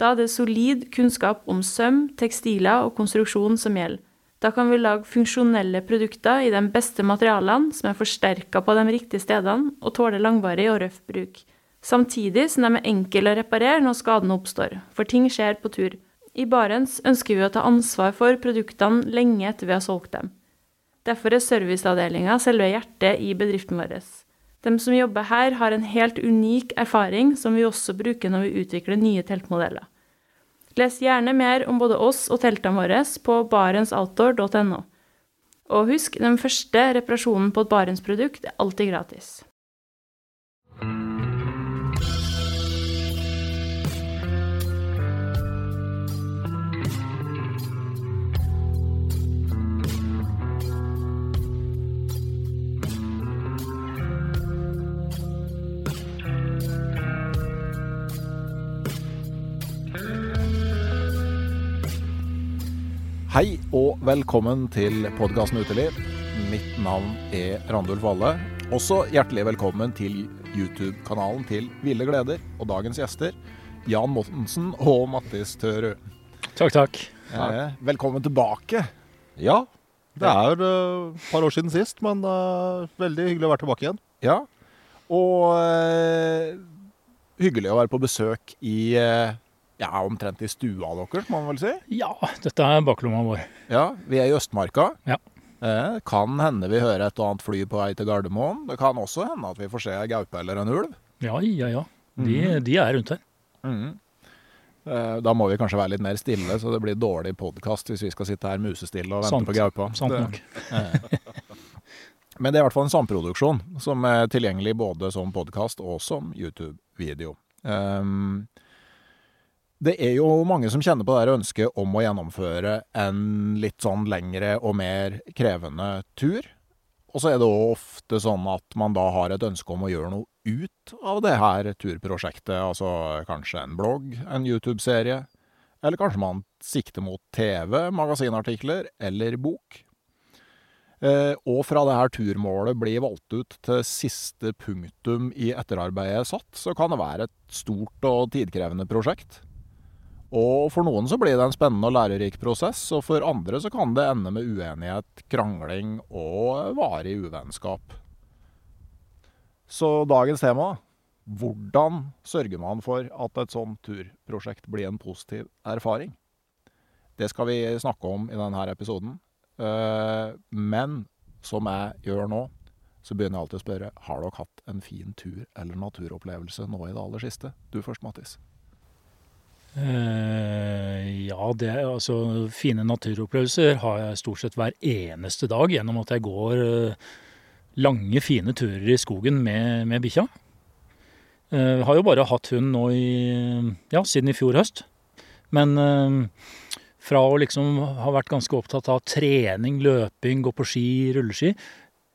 Da er det solid kunnskap om søm, tekstiler og konstruksjon som gjelder. Da kan vi lage funksjonelle produkter i de beste materialene, som er forsterka på de riktige stedene og tåler langvarig og røff bruk. Samtidig som de er enkle å reparere når skadene oppstår, for ting skjer på tur. I Barents ønsker vi å ta ansvar for produktene lenge etter vi har solgt dem. Derfor er serviceavdelinga selve hjertet i bedriften vår. De som jobber her, har en helt unik erfaring som vi også bruker når vi utvikler nye teltmodeller. Les gjerne mer om både oss og teltene våre på barentsoutdoor.no. Og husk, den første reparasjonen på et Barents-produkt er alltid gratis. Hei og velkommen til podkasten Uteliv. Mitt navn er Randulf Valle. Også hjertelig velkommen til YouTube-kanalen til Ville Gleder og dagens gjester Jan Mottensen og Mattis Tørud. Takk, takk. Eh, velkommen tilbake. Ja, det er et uh, par år siden sist, men uh, veldig hyggelig å være tilbake igjen. Ja. Og uh, hyggelig å være på besøk i eh, ja, omtrent i stua deres, må man vel si. Ja, dette er baklomma vår. Ja, vi er i Østmarka. Ja. Eh, kan hende vi hører et og annet fly på vei til Gardermoen. Det kan også hende at vi får se ei gaupe eller en ulv. Ja, ja, ja. De, de er rundt her. Mm. Eh, da må vi kanskje være litt mer stille, så det blir dårlig podkast hvis vi skal sitte her musestille og vente Sant. på gaupa. Sant Det- nok. Men det er i hvert fall en samproduksjon som er tilgjengelig både som podkast og som YouTube-video. Um, det er jo mange som kjenner på det her ønsket om å gjennomføre en litt sånn lengre og mer krevende tur. Og så er det òg ofte sånn at man da har et ønske om å gjøre noe ut av det her turprosjektet. Altså kanskje en blogg, en YouTube-serie, eller kanskje man sikter mot TV, magasinartikler eller bok. Eh, og fra det her turmålet blir valgt ut til siste punktum i etterarbeidet er satt, så kan det være et stort og tidkrevende prosjekt. Og for noen så blir det en spennende og lærerik prosess, og for andre så kan det ende med uenighet, krangling og varig uvennskap. Så dagens tema hvordan sørger man for at et sånt turprosjekt blir en positiv erfaring? Det skal vi snakke om i denne episoden. Eh, Men som jeg gjør nå, så begynner jeg alltid å spørre har dere hatt en fin tur eller naturopplevelse nå i det aller siste. Du først, Mattis. Eh, ja, det altså Fine naturopplevelser har jeg stort sett hver eneste dag gjennom at jeg går eh, lange, fine turer i skogen med, med bikkja. Eh, har jo bare hatt hund nå i ja, siden i fjor høst. Men fra å liksom ha vært ganske opptatt av trening, løping, gå på ski, rulleski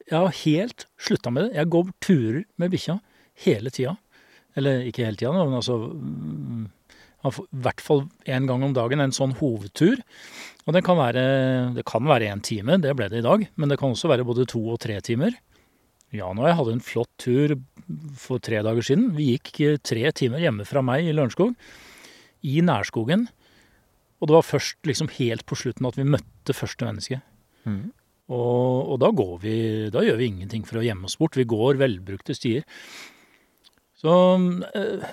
Jeg har helt slutta med det. Jeg går turer med bikkja hele tida. Eller ikke hele tida, men altså i hvert fall én gang om dagen en sånn hovedtur. Og det kan være det kan være én time, det ble det i dag. Men det kan også være både to og tre timer. Ja, nå jeg hadde en flott tur for tre dager siden. Vi gikk tre timer hjemme fra meg i Lørenskog. I nærskogen. Og det var først liksom helt på slutten at vi møtte første menneske. Mm. Og, og da går vi Da gjør vi ingenting for å gjemme oss bort. Vi går velbrukte stier. Så eh,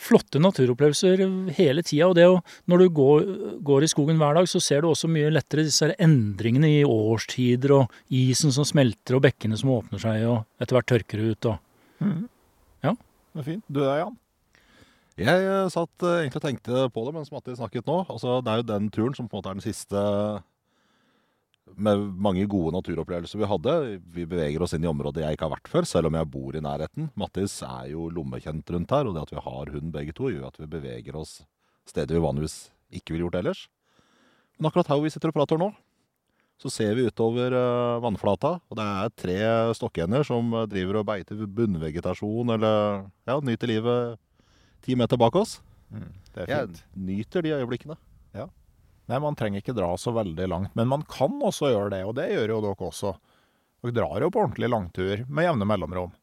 flotte naturopplevelser hele tida. Og det å, når du går, går i skogen hver dag, så ser du også mye lettere disse endringene i årstider, og isen som smelter, og bekkene som åpner seg, og etter hvert tørker ut. Og Det er fint. Du da, Jan? Jeg eh, satt eh, egentlig og tenkte på det mens Matti snakket nå. Altså, det er jo den turen som på en måte er den siste med mange gode naturopplevelser vi hadde. Vi beveger oss inn i områder jeg ikke har vært før, selv om jeg bor i nærheten. Mattis er jo lommekjent rundt her, og det at vi har hund begge to, gjør at vi beveger oss steder vi vanligvis ikke ville gjort ellers. Men akkurat her hvor vi sitter og prater nå, så ser vi utover eh, vannflata, og det er tre stokkender som driver og beiter bunnvegetasjon eller ja, nyter livet ti meter bak oss. Mm, det er fint. Jeg nyter de øyeblikkene. Nei, man trenger ikke dra så veldig langt, men man kan også gjøre det, og det gjør jo dere også. Dere drar jo på ordentlig langtur med jevne mellomrom.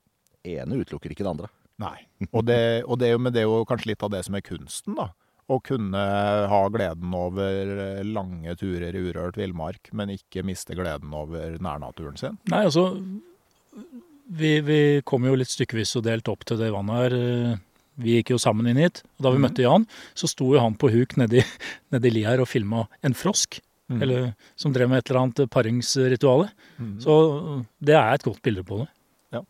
ene utelukker ikke det andre. Nei. Og det, og det, jo, men det er jo kanskje litt av det som er kunsten, da. Å kunne ha gleden over eh, lange turer i urørt villmark, men ikke miste gleden over nærnaturen sin. Nei, altså Vi, vi kommer jo litt stykkevis og delt opp til det vannet her. Vi gikk jo sammen inn hit. og Da vi mm. møtte Jan, så sto jo han på huk nedi, nedi lia her og filma en frosk. Mm. Eller, som drev med et eller annet paringsritual. Mm. Så det er et godt bilde på det. Ja,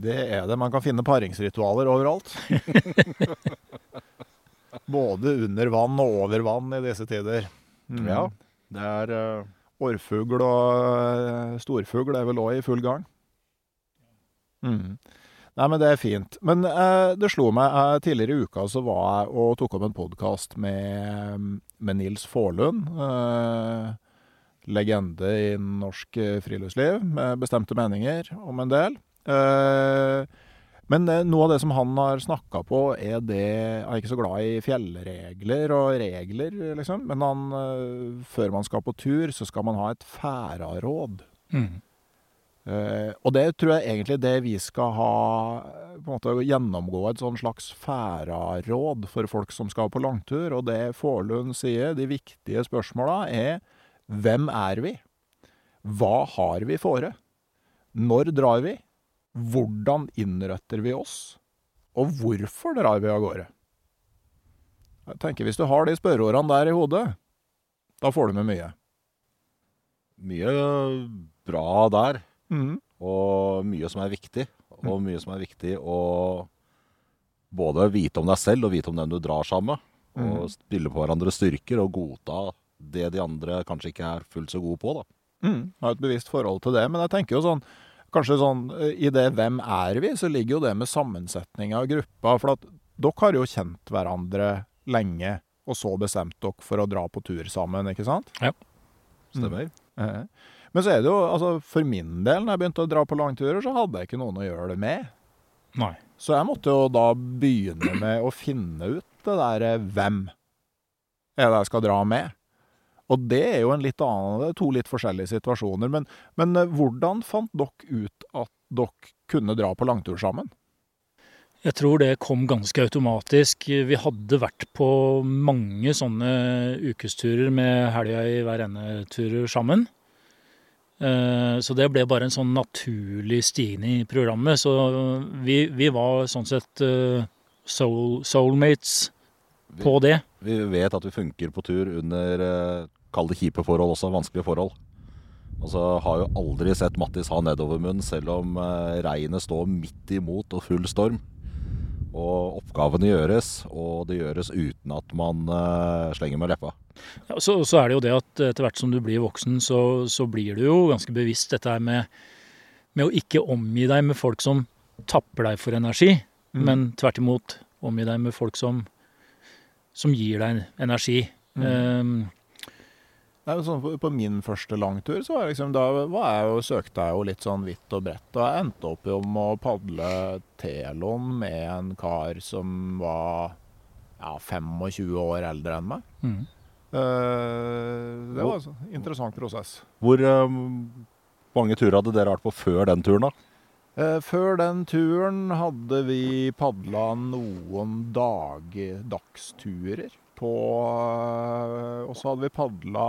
Det er det. Man kan finne paringsritualer overalt. Både under vann og over vann i disse tider. Mm. Ja, det er uh, Orrfugl og uh, storfugl er vel òg i full gang. Mm. Nei, men det er fint. Men eh, det slo meg eh, Tidligere i uka så var jeg og tok opp en podkast med, med Nils Faarlund. Eh, legende i norsk eh, friluftsliv, med bestemte meninger om en del. Eh, men eh, noe av det som han har snakka på, er det Han er ikke så glad i fjellregler og regler, liksom. Men han, før man skal på tur, så skal man ha et færaråd. Mm. Eh, og det tror jeg egentlig det vi skal ha på en måte Gjennomgå et sånn slags færaråd for folk som skal på langtur. Og det Forlund sier, de viktige spørsmåla er hvem er vi? Hva har vi fore? Når drar vi? Hvordan innretter vi oss? Og hvorfor drar vi av gårde? Jeg tenker Hvis du har de spørreordene der i hodet, da får du med mye. mye bra der, Mhm. og mye som er viktig. Og mye som er viktig å både vite om deg selv og vite om den du drar sammen med. Og Mhm. spille på hverandres styrker og godta det de andre kanskje ikke er fullt så gode på. da. Mm, har et bevisst forhold til det. Men jeg tenker jo sånn Kanskje sånn eh, i det 'hvem er vi', så ligger jo det med sammensetninga av gruppa. For at dere har jo kjent hverandre lenge, og så bestemt dere for å dra på tur sammen, ikke sant? Ja. Stemmer? Eh. Men så er det jo, altså for min del, når jeg begynte å dra på langturer, så hadde jeg ikke noen å gjøre det med. Nei. Så jeg måtte jo da begynne med å finne ut det derre hvem er det jeg skal dra med. Og det er jo en litt annen, to litt forskjellige situasjoner. Men, men eh, hvordan fant dere ut at dere kunne dra på langtur sammen? Jeg tror det kom ganske automatisk. Vi hadde vært på mange sånne ukesturer med helga i hver ende-turer sammen. Eh, Så det ble bare en sånn naturlig stigning i programmet. Så vi, vi var sånn sett eh, soul, soulmates på det. Vi vet at vi funker på tur under eh, kall det kjipe forhold også, vanskelige forhold. Altså har jo aldri sett Mattis ha nedovermunn selv om regnet står midt imot og full storm. Og oppgavene gjøres, og det gjøres uten at man eh, slenger med leppa. Ja, så, så er det jo det at etter hvert som du blir voksen, så, så blir du jo ganske bevisst dette her med, med å ikke omgi deg med folk som tapper deg for energi, Mm. men tvert imot omgi deg med folk som, som gir deg energi. Mm. Eh, Nei, sånn, på, på min første langtur så var liksom, da var jeg jo, søkte jeg jo litt sånn vidt og bredt. Og jeg endte opp jo med å padle Telon med en kar som var ja, 25 år eldre enn meg. mm. Uh, det var altså en interessant prosess. Hvor uh, mange turer hadde dere vært på før den turen, da? Uh, før den turen hadde vi padla noen dag, dagsturer på eh, Og så hadde vi padla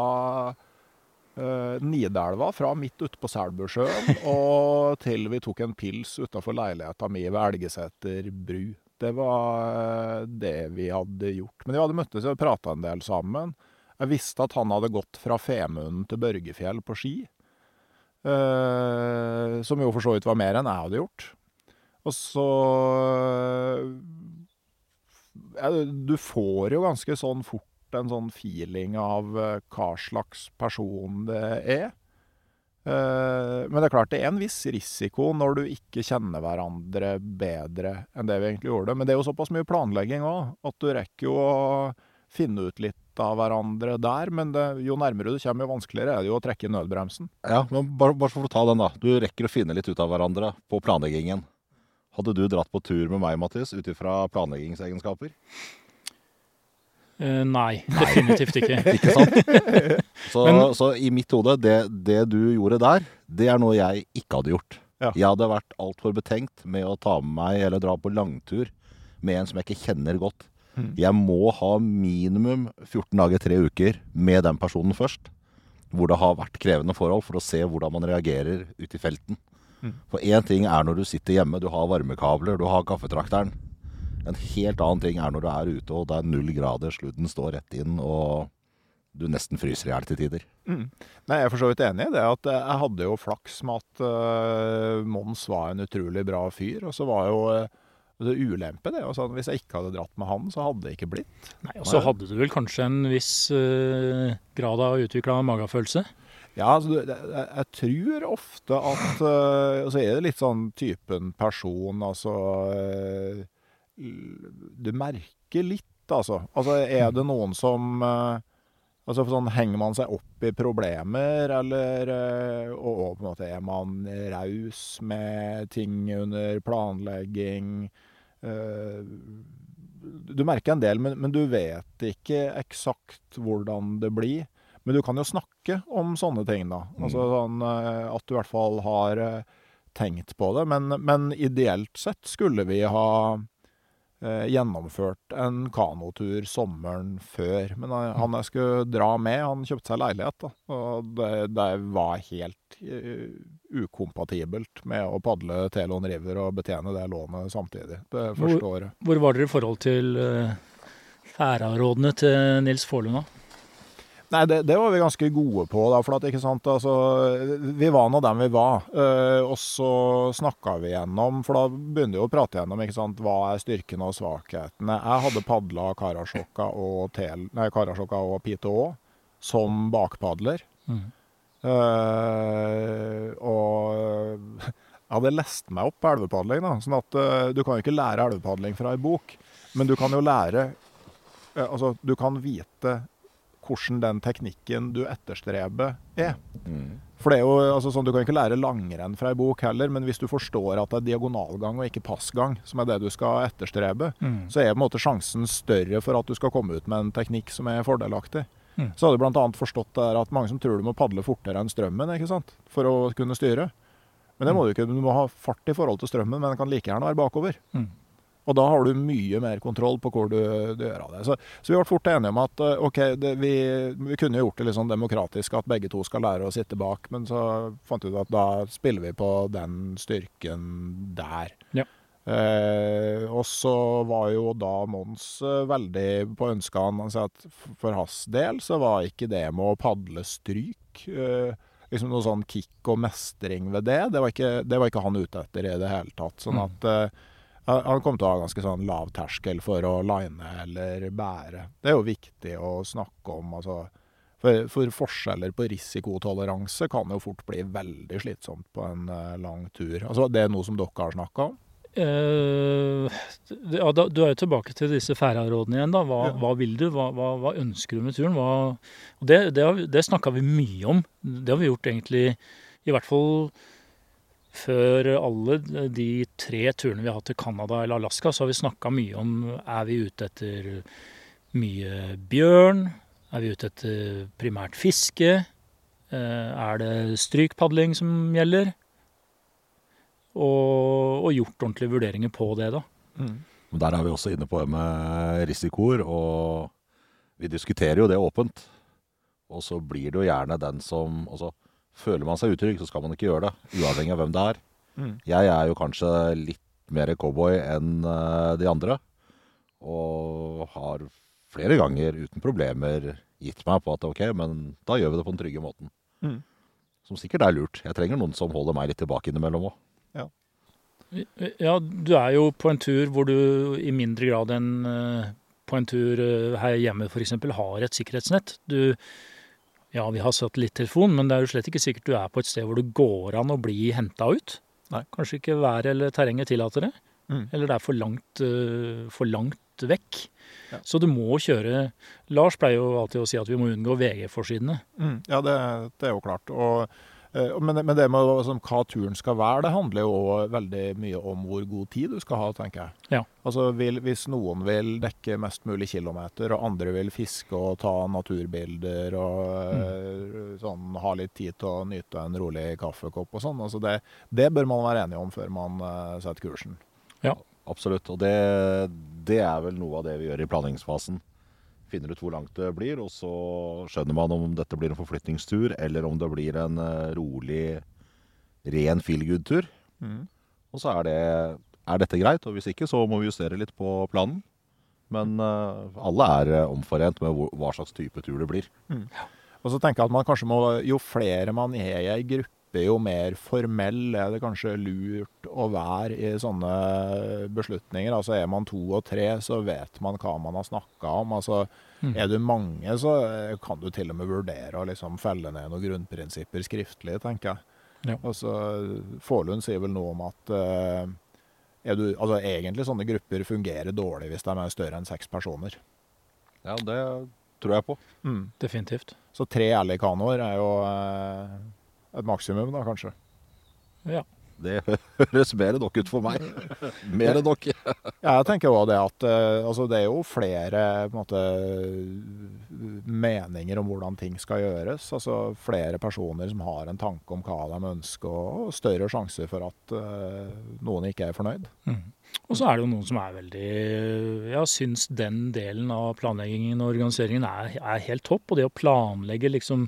uh, Nidelva fra midt ute på Selbusjøen og til vi tok en pils utafor leiligheta mi ved Elgeseter bru. Det var eh, det vi hadde gjort. Men vi hadde møttes og prata en del sammen. Jeg visste at han hadde gått fra Femunden til Børgefjell på ski. Uh, som jo for så vidt var mer enn jeg hadde gjort. Og så Du får jo ganske sånn fort en sånn feeling av eh, hva slags person det er. Eh, men det er klart det er en viss risiko når du ikke kjenner hverandre bedre enn det vi egentlig gjorde. Men det er jo såpass mye planlegging òg at du rekker jo å finne ut litt av hverandre der. Men det, jo nærmere du kommer, jo vanskeligere er det jo å trekke nødbremsen. Ja, men bare, bare for å ta den, da. Du rekker å finne litt ut av hverandre på planleggingen. Hadde du dratt på tur med meg, Mattis, ut ifra planleggingsegenskaper? Eh, nei, definitivt ikke. Ikke sant? Så, Men- så i mitt hode, det, det du gjorde der, det er noe jeg ikke hadde gjort. Ja. Jeg hadde vært altfor betenkt med å ta med meg eller dra på langtur med en som jeg ikke kjenner godt. Mm. Jeg må ha minimum 14 dager, tre uker med den personen først. Hvor det har vært krevende forhold, for å se hvordan man reagerer ute i felten. For én ting er når du sitter hjemme, du har varmekabler, du har kaffetrakteren. En helt annen ting er når du er ute og det er null grader, sludden står rett inn, og du nesten fryser i hjel til tider. Mm. Nei, Jeg er for så vidt enig i det. at Jeg hadde jo flaks med at uh, Mons var en utrolig bra fyr. Og så var jo uh, det ulempe det. Altså, hvis jeg ikke hadde dratt med han, så hadde det ikke blitt. Nei, Og så hadde du vel kanskje en viss uh, grad av utvikla magefølelse? Ja, altså, jeg, jeg tror ofte at uh, Og så er det litt sånn typen person, altså uh, Du merker litt, altså. Altså, er det noen som uh, Altså sånn, Henger man seg opp i problemer, eller og, og på en måte er man raus med ting under planlegging? Du merker en del, men, men du vet ikke eksakt hvordan det blir. Men du kan jo snakke om sånne ting, da. Altså sånn eh, at du i hvert fall har eh, tenkt på det. Men, men ideelt sett skulle vi ha eh, gjennomført en kanotur sommeren før. Men eh, han jeg skulle dra med, han kjøpte seg leilighet, da. Og det, det var helt uh, ukompatibelt med å padle Telon River og betjene det lånet samtidig det første året. Hvor var dere i forhold til uh, færarådene til Nils Forlund? da? Nei, det, det var vi ganske gode på, da. For at, ikke sant, altså, vi var nå dem vi var. eh, og så snakka vi gjennom, for da begynner vi å prate gjennom ikke sant, hva er styrkene og svakhetene. Jeg hadde padla Karasjokka og, tel, nei, Karasjokka og Piteå som bakpadler. Mm. Uh, og jeg hadde lest meg opp på elvepadling, da. Sånn at uh, du kan jo ikke lære elvepadling fra ei bok, men du kan jo lære uh, Altså, du kan vite hvordan den teknikken du etterstreber, er. Mm. For det er jo, altså sånn, Du kan ikke lære langrenn fra ei bok heller, men hvis du forstår at det er diagonalgang og ikke passgang som er det du skal etterstrebe, Mm. så er på en måte sjansen større for at du skal komme ut med en teknikk som er fordelaktig. Mm. Så hadde du bl.a. forstått det der at mange som tror du må padle fortere enn strømmen ikke sant? for å kunne styre. Men det må du ikke. Du må ha fart i forhold til strømmen, men den kan like gjerne være bakover. Mm. Og da har du mye mer kontroll på hvor du, du gjør av det. Så, så vi ble fort enige om at eh, OK, det, vi, vi kunne gjort det litt sånn demokratisk at begge to skal lære å sitte bak, men så fant vi ut at da spiller vi på den styrken der. Ja. Eh, og så var jo da Mons eh, veldig på ønska han. Sa at for hans del så var ikke det med å padle stryk eh, liksom noe sånn kick og mestring ved det. Det var ikke, det var ikke han ute etter i det hele tatt. Sånn Mm. at eh, han kom til å ha ganske sånn lav terskel for å line eller bære. Det er jo viktig å snakke om. altså for, for forskjeller på risikotoleranse kan jo fort bli veldig slitsomt på en eh, lang tur. Altså Det er noe som dere har snakka om? Uh, ja, da, du er jo tilbake til disse færarådene igjen. da. Hva, Ja. hva vil du? Hva, hva, hva ønsker du med turen? Det det, har det snakka vi mye om. Det har vi gjort egentlig i hvert fall før alle de tre turene vi har hatt til Canada eller Alaska, så har vi snakka mye om er vi ute etter mye bjørn? Er vi ute etter primært fiske? Eh, Er det strykpadling som gjelder? Og, og gjort ordentlige vurderinger på det, da. Men der er vi også inne på det med risikoer, og vi diskuterer jo det åpent. Og så blir det jo gjerne den som altså, Føler man seg utrygg, så skal man ikke gjøre det, uavhengig av hvem det er. Mm. Jeg er jo kanskje litt mer cowboy enn eh, de andre, og har flere ganger uten problemer gitt meg på at ok, men da gjør vi det på den trygge måten. Mm. Som sikkert er lurt. Jeg trenger noen som holder meg litt tilbake innimellom òg. Ja, du er jo på en tur hvor du i mindre grad enn eh, på en tur eh, her hjemme f.eks. har et sikkerhetsnett. Du, ja, vi har satellittelefon, men det er jo slett ikke sikkert du er på et sted hvor det går an å bli henta ut. Nei. Kanskje ikke været eller terrenget tillater det. Mm. Eller det er for langt, eh, for langt vekk. Ja. Så du må kjøre Lars pleier jo alltid å si at vi må unngå VG-forsidene. Mm, ja, det, det er jo klart. Og, men, men det med altså, hva turen skal være, det handler jo også veldig mye om hvor god tid du skal ha, tenker jeg. Ja. Altså, vil, Hvis noen vil dekke mest mulig kilometer, og andre vil fiske og ta naturbilder og mm. sånn, ha litt tid til å nyte en rolig kaffekopp og sånn, altså det, det bør man være enige om før man uh, setter kursen. Absolutt. Og det, det er vel noe av det vi gjør i planleggingsfasen. Finner ut hvor langt det blir, og så skjønner man om dette blir en forflytningstur, eller om det blir en eh, rolig, ren feelgood-tur. Mm. Og så er, det, er dette greit, og hvis ikke så må vi justere litt på planen. Men uh, alle er eh, omforent med hvor, hva slags type tur det blir. Og så tenker jeg at man kanskje må, Jo flere man er i ei gruppe, jo mer formell er det kanskje lurt å være i sånne beslutninger. Altså Er man to og tre, så vet man hva man har snakka om. Altså Mm. Er du mange, så eh, kan du til og med vurdere å liksom felle ned noen grunnprinsipper skriftlig, tenker jeg. Ja. Altså, Forlund sier vel noe om at uh, er du, altså egentlig sånne grupper fungerer dårlig hvis de er større enn seks personer. Ja, det tror jeg på. Mm. Definitivt. Så tre Ellie-kanoer er jo eh, et maksimum, da, kanskje. Ja. Det høres mer enn nok ut for meg. Mer enn nok. Ja, jeg tenker òg det at eh, altså det er jo flere på en måte, meninger om hvordan ting skal gjøres. Altså flere personer som har en tanke om hva de ønsker, og større sjanse for at uh, noen ikke er fornøyd. Mm. Og så er det jo noen som er veldig Ja, syns den delen av planleggingen og organiseringen er, er helt topp. Og det å planlegge liksom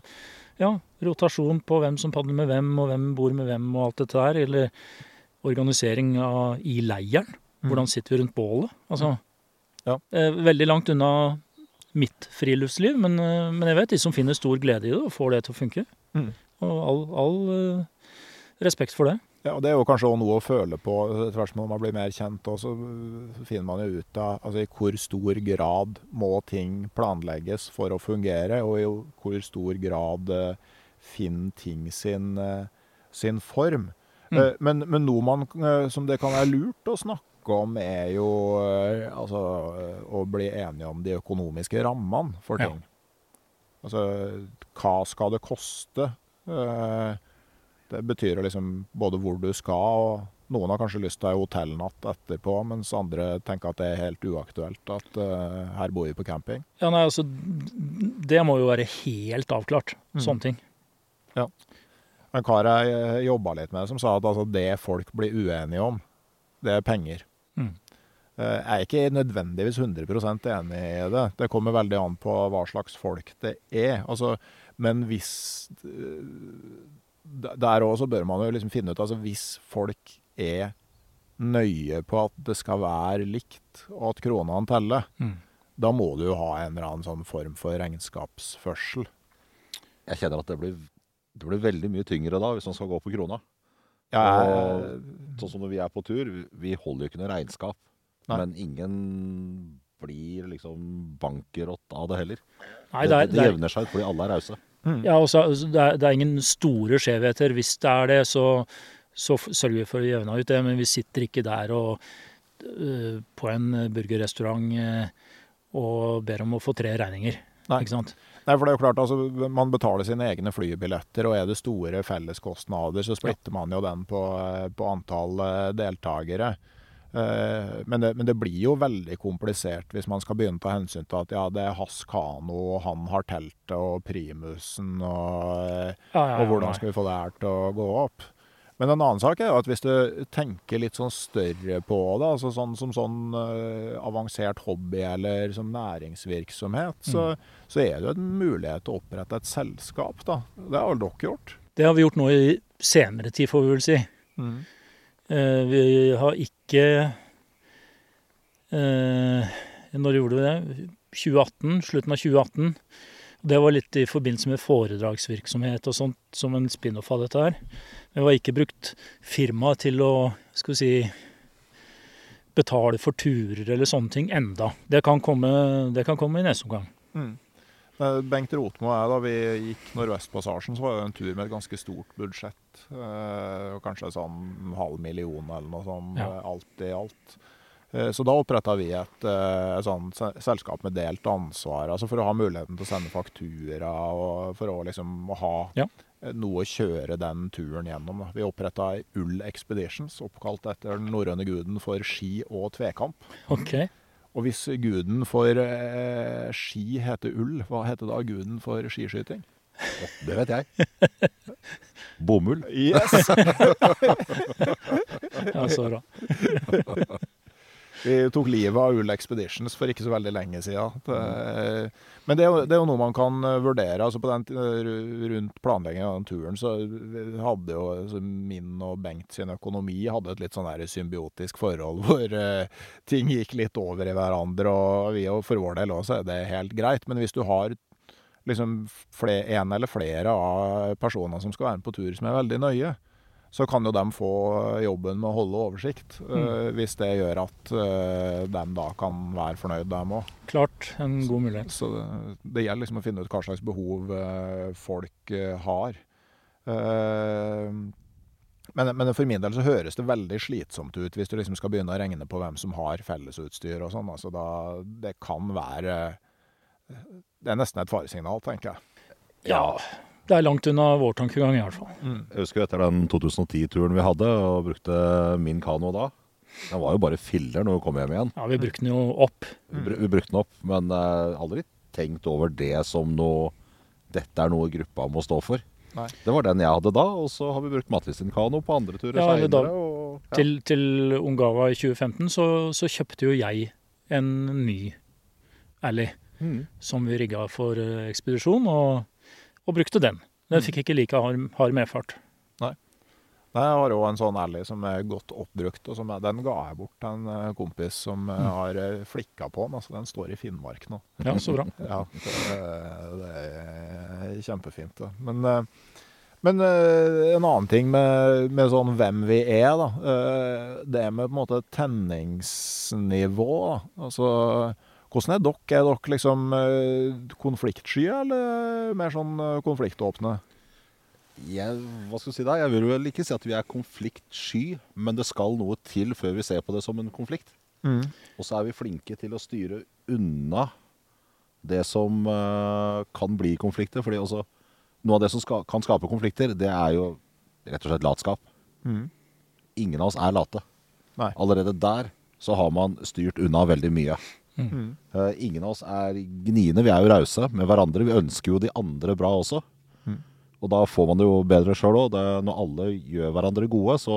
ja, rotasjon på hvem som padler med hvem, og hvem bor med hvem og alt dette der. Eller organisering av, i leiren. Hvordan sitter vi rundt bålet? Altså, Ja. eh, veldig langt unna mitt friluftsliv, men, eh, men jeg vet de som finner stor glede i det og får det til å funke. Mm. Og all, all eh, respekt for det. Ja, og Det er jo kanskje også noe å føle på etter hvert som man blir mer kjent. Og så finner man jo ut av altså, i hvor stor grad må ting planlegges for å fungere, og i hvor stor grad uh, finner ting sin, uh, sin form. Mm. Uh, men, men noe man, som det kan være lurt å snakke om, er jo altså, å bli enige om de økonomiske rammene for Ja. ting. Altså hva skal det koste? Eh, det betyr liksom både hvor du skal, og noen har kanskje lyst til ei hotellnatt etterpå, mens andre tenker at det er helt uaktuelt at uh, her bor vi på camping. Ja, nei, altså, Det må jo være helt avklart, Mm. sånne ting. En kar jeg jobba litt med, som sa at altså, det folk blir uenige om, det er penger. Mm. Eh, Jeg er ikke nødvendigvis 100% enig i det. Det kommer veldig an på hva slags folk det er. Altså, men hvis eh, Der òg så bør man jo liksom finne ut altså Hvis folk er nøye på at det skal være likt, og at kronene teller, Mm. da må du jo ha en eller annen sånn form for regnskapsførsel. Jeg kjenner at det blir, det blir veldig mye tyngre da, hvis man skal gå på krona. Jeg, Og- Sånn som når vi er på tur, vi- holder jo ikke noe regnskap. Nei. Men ingen blir liksom bankerott av det heller. Nei, det, det er, det, det er, jevner seg ut fordi alle er rause. Mm. ja, og så- det, er, det er ingen store skjevheter. Hvis det er det, så, så sørger vi for å jevne ut det. Men vi sitter ikke der og uh, på en burgerrestaurant uh, og ber om å få tre regninger. Nei. Ikke sant? Nei, for det er jo klart, altså, Man betaler sine egne flybilletter, og er det store felleskostnader, så splitter man jo den på, eh, på antall deltakere. Eh, Men det, men det blir jo veldig komplisert hvis man skal begynne å ta hensyn til at ja, det er hans kano, og han har teltet og primusen, og, Ja, ja, og hvordan skal vi få det her til å gå opp? Men en annen sak er jo at hvis du tenker litt sånn større på det, altså sånn som sånn uh, avansert hobby eller som næringsvirksomhet, så, så er det jo en mulighet til å opprette et selskap, da. Det har vel dere gjort? Det har vi gjort nå i senere tid, får vi vel si. Eh, vi har ikke eh, Når gjorde vi det? 2018, Slutten av 2018. Det var litt i forbindelse med foredragsvirksomhet og sånt, som en spin-off av dette her. Vi har ikke brukt firmaet til å skal vi si, betale for turer eller sånne ting enda. Det kan komme, det kan komme i neste omgang. Eh, Bengt Rotmo og jeg, da vi gikk Nordvestpassasjen, så var det en tur med et ganske stort budsjett. Eh, kanskje sånn halv million eller noe sånt, Ja. eh, alt i alt. Eh, Så da oppretta vi et, eh, et sånt selskap med delt ansvar, altså for å ha muligheten til å sende faktura og for å liksom ha Ja. eh, noe å kjøre den turen gjennom. da. Vi oppretta Ull Expeditions, oppkalt etter den norrøne guden for ski og tvekamp. Ok. Og hvis guden for eh, ski heter Ull, hva heter da guden for skiskyting? Det vet jeg. Bomull. Yes! Ja, så bra. Vi tok livet av Ull Expeditions for ikke så veldig lenge siden. Det, men det er, jo, det er jo noe man kan eh, vurdere. altså på den, Rundt planleggingen av den turen så hadde jo altså min og Bengt sin økonomi hadde et litt sånn der symbiotisk forhold hvor uh, ting gikk litt over i hverandre. og vi og For vår del også er det helt greit. Men hvis du har liksom en eller flere av personene som skal være med på tur som er veldig nøye, så kan jo de få jobben med å holde oversikt. eh, hvis det gjør at uh, de da kan være fornøyd, dem òg. Klart en god mulighet. Så det, det gjelder liksom å finne ut hva slags behov eh, folk eh, har. Eh, men, men for min del så høres det veldig slitsomt ut hvis du liksom skal begynne å regne på hvem som har fellesutstyr og sånn. Altså da, det kan være Det er nesten et faresignal, tenker jeg. Ja. Det er langt unna vår tankegang, i hvert fall. Jeg husker etter den 2010-turen vi hadde, og brukte min kano da. Den var jo bare filler når vi kom hjem igjen. Ja, Vi brukte den jo opp. Vi, vi brukte den opp, men uh, aldri tenkt over det som noe Dette er noe gruppa må stå for. Nei. Det var den jeg hadde da, og så har vi brukt Mattis sin kano på andre turer Ja, seinere. ja. Til, til Ungava i 2015 så, så kjøpte jo jeg en ny Ally Mm. som vi rigga for eh, ekspedisjon, og, og brukte den. Den fikk ikke like hard, hard medfart. Nei, Jeg har òg en sånn Ally som er godt oppbrukt, og som den ga jeg bort til en eh, kompis som mm. har eh, flikka på den. Altså, den står i Finnmark nå. Ja, så bra. Ja, det, det er kjempefint. Da. Men, eh, men eh, en annen ting med, med sånn hvem vi er, da. eh, Det med på en måte tenningsnivå. Da. Altså, hvordan er dere? Er dere liksom eh, konfliktsky, eller mer sånn eh, konfliktåpne? Jeg, hva skal jeg si da? Jeg vil vel ikke si at vi er konfliktsky, men det skal noe til før vi ser på det som en konflikt. Og så er vi flinke til å styre unna det som uh, kan bli konflikter. fordi også noe av det som ska, kan skape konflikter, det er jo rett og slett latskap. Mm. Ingen av oss er late. Nei. Allerede der så har man styrt unna veldig mye. Mm. Uh, ingen av oss er gniende. Vi er jo rause med hverandre. Vi ønsker jo de andre bra også. Mm. Og da får man det jo bedre sjøl òg. Når alle gjør hverandre gode, så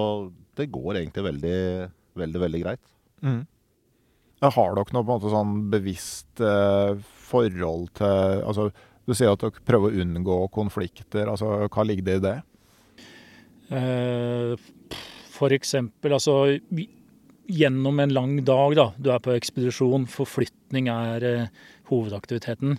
det går egentlig veldig, veldig, veldig greit. Mm. Har dere noe på en måte sånn bevisst eh, forhold til altså, Du sier at dere prøver å unngå konflikter. altså Hva ligger det i det? Eh, For eksempel, altså vi- Gjennom en lang dag, da. Du er på ekspedisjon. Forflytning er eh, hovedaktiviteten.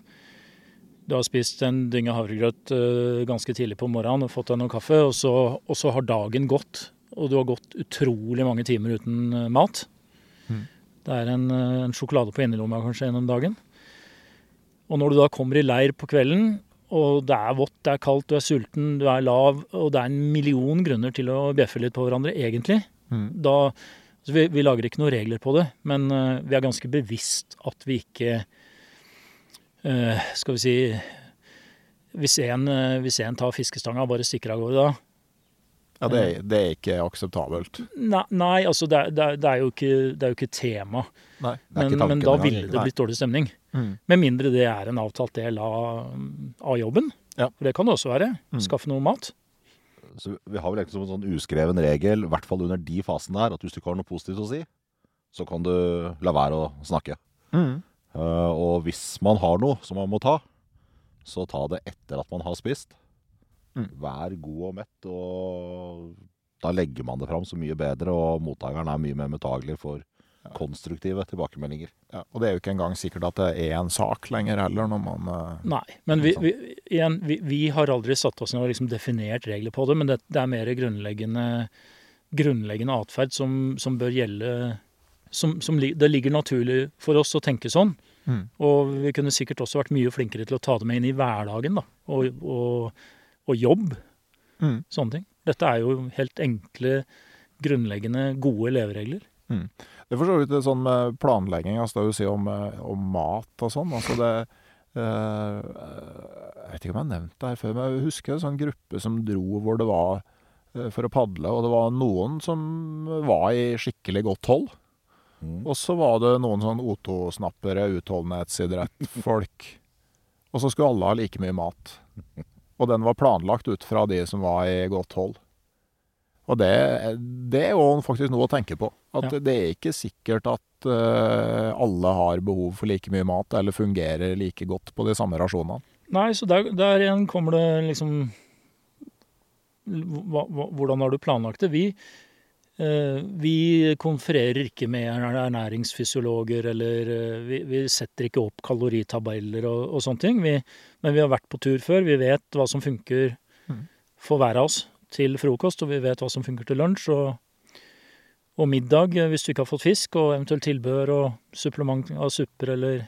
Du har spist en dynge havregrøt eh, ganske tidlig på morgenen og fått deg noe kaffe, og så, og så har dagen gått. Og du har gått utrolig mange timer uten eh, mat. Mm. Det er en, eh, en sjokolade på innerlomma kanskje gjennom dagen. Og når du da kommer i leir på kvelden, og det er vått, det er kaldt, du er sulten, du er lav, og det er en million grunner til å bjeffe litt på hverandre, egentlig, Mm. da altså vi, vi lager ikke noen regler på det, men eh, vi er ganske bevisst at vi ikke eh, Skal vi si Hvis en, eh, hvis en tar fiskestanga og bare stikker av gårde da Ja, det, er- det er ikke akseptabelt. Nei, nei altså det, er- det, er- jo ikke, det er jo ikke tema. Nei. Men, ikke men da ville det blitt dårlig stemning. Mm. Med mindre det er en avtalt del av, av jobben. Ja. For det kan det også være. Mm. Skaffe noe mat. Så vi har vel egentlig som en sånn uskreven regel, i hvert fall under de fasene her, at hvis du ikke har noe positivt å si, så kan du la være å snakke. Mm. Uh, og hvis man har noe som man må ta, så ta det etter at man har spist. Mm. Vær god og mett, og da legger man det fram så mye bedre, og mottakeren er mye mer mottagelig for konstruktive tilbakemeldinger. Ja, og det er jo ikke engang sikkert at det er en sak lenger heller, når man eh, Nei. Men vi, vi, igjen, vi, vi har aldri satt oss ned og liksom definert regler på det, men det, det er mer grunnleggende, grunnleggende atferd som, som bør gjelde som, som Det ligger naturlig for oss å tenke sånn. mm. Og vi kunne sikkert også vært mye flinkere til å ta det med inn i hverdagen, da. Og, og, og jobb. Mm. Sånne ting. Dette er jo helt enkle, grunnleggende, gode leveregler. Det er for så vidt sånn med planlegging, altså det du sier om, eh, om mat og sånn. Altså det eh, Jeg vet ikke om jeg har nevnt det her før, men jeg husker en sånn gruppe som dro hvor det var eh, for å padle, og det var noen som var i skikkelig godt hold. Mm. Og så var det noen sånn O2-snappere, utholdenhetsidrettfolk. Og så skulle alle ha like mye mat. Og den var planlagt ut fra de som var i godt hold. Og det, det er jo faktisk noe å tenke på. At Ja. det er ikke sikkert at uh, alle har behov for like mye mat, eller fungerer like godt på de samme rasjonene. Nei, så der, der igjen kommer det liksom hva, hva, Hvordan har du planlagt det? Vi, uh, vi konfererer ikke med ernæringsfysiologer, eller uh, vi, vi setter ikke opp kaloritabeller og, og sånne ting. Vi, men vi har vært på tur før. Vi vet hva som funker Mhm. for hver av oss til frokost, og vi vet hva som funker til lunsj. og og middag, eh, hvis du ikke har fått fisk, og eventuelt tilbehør og supplement av supper eller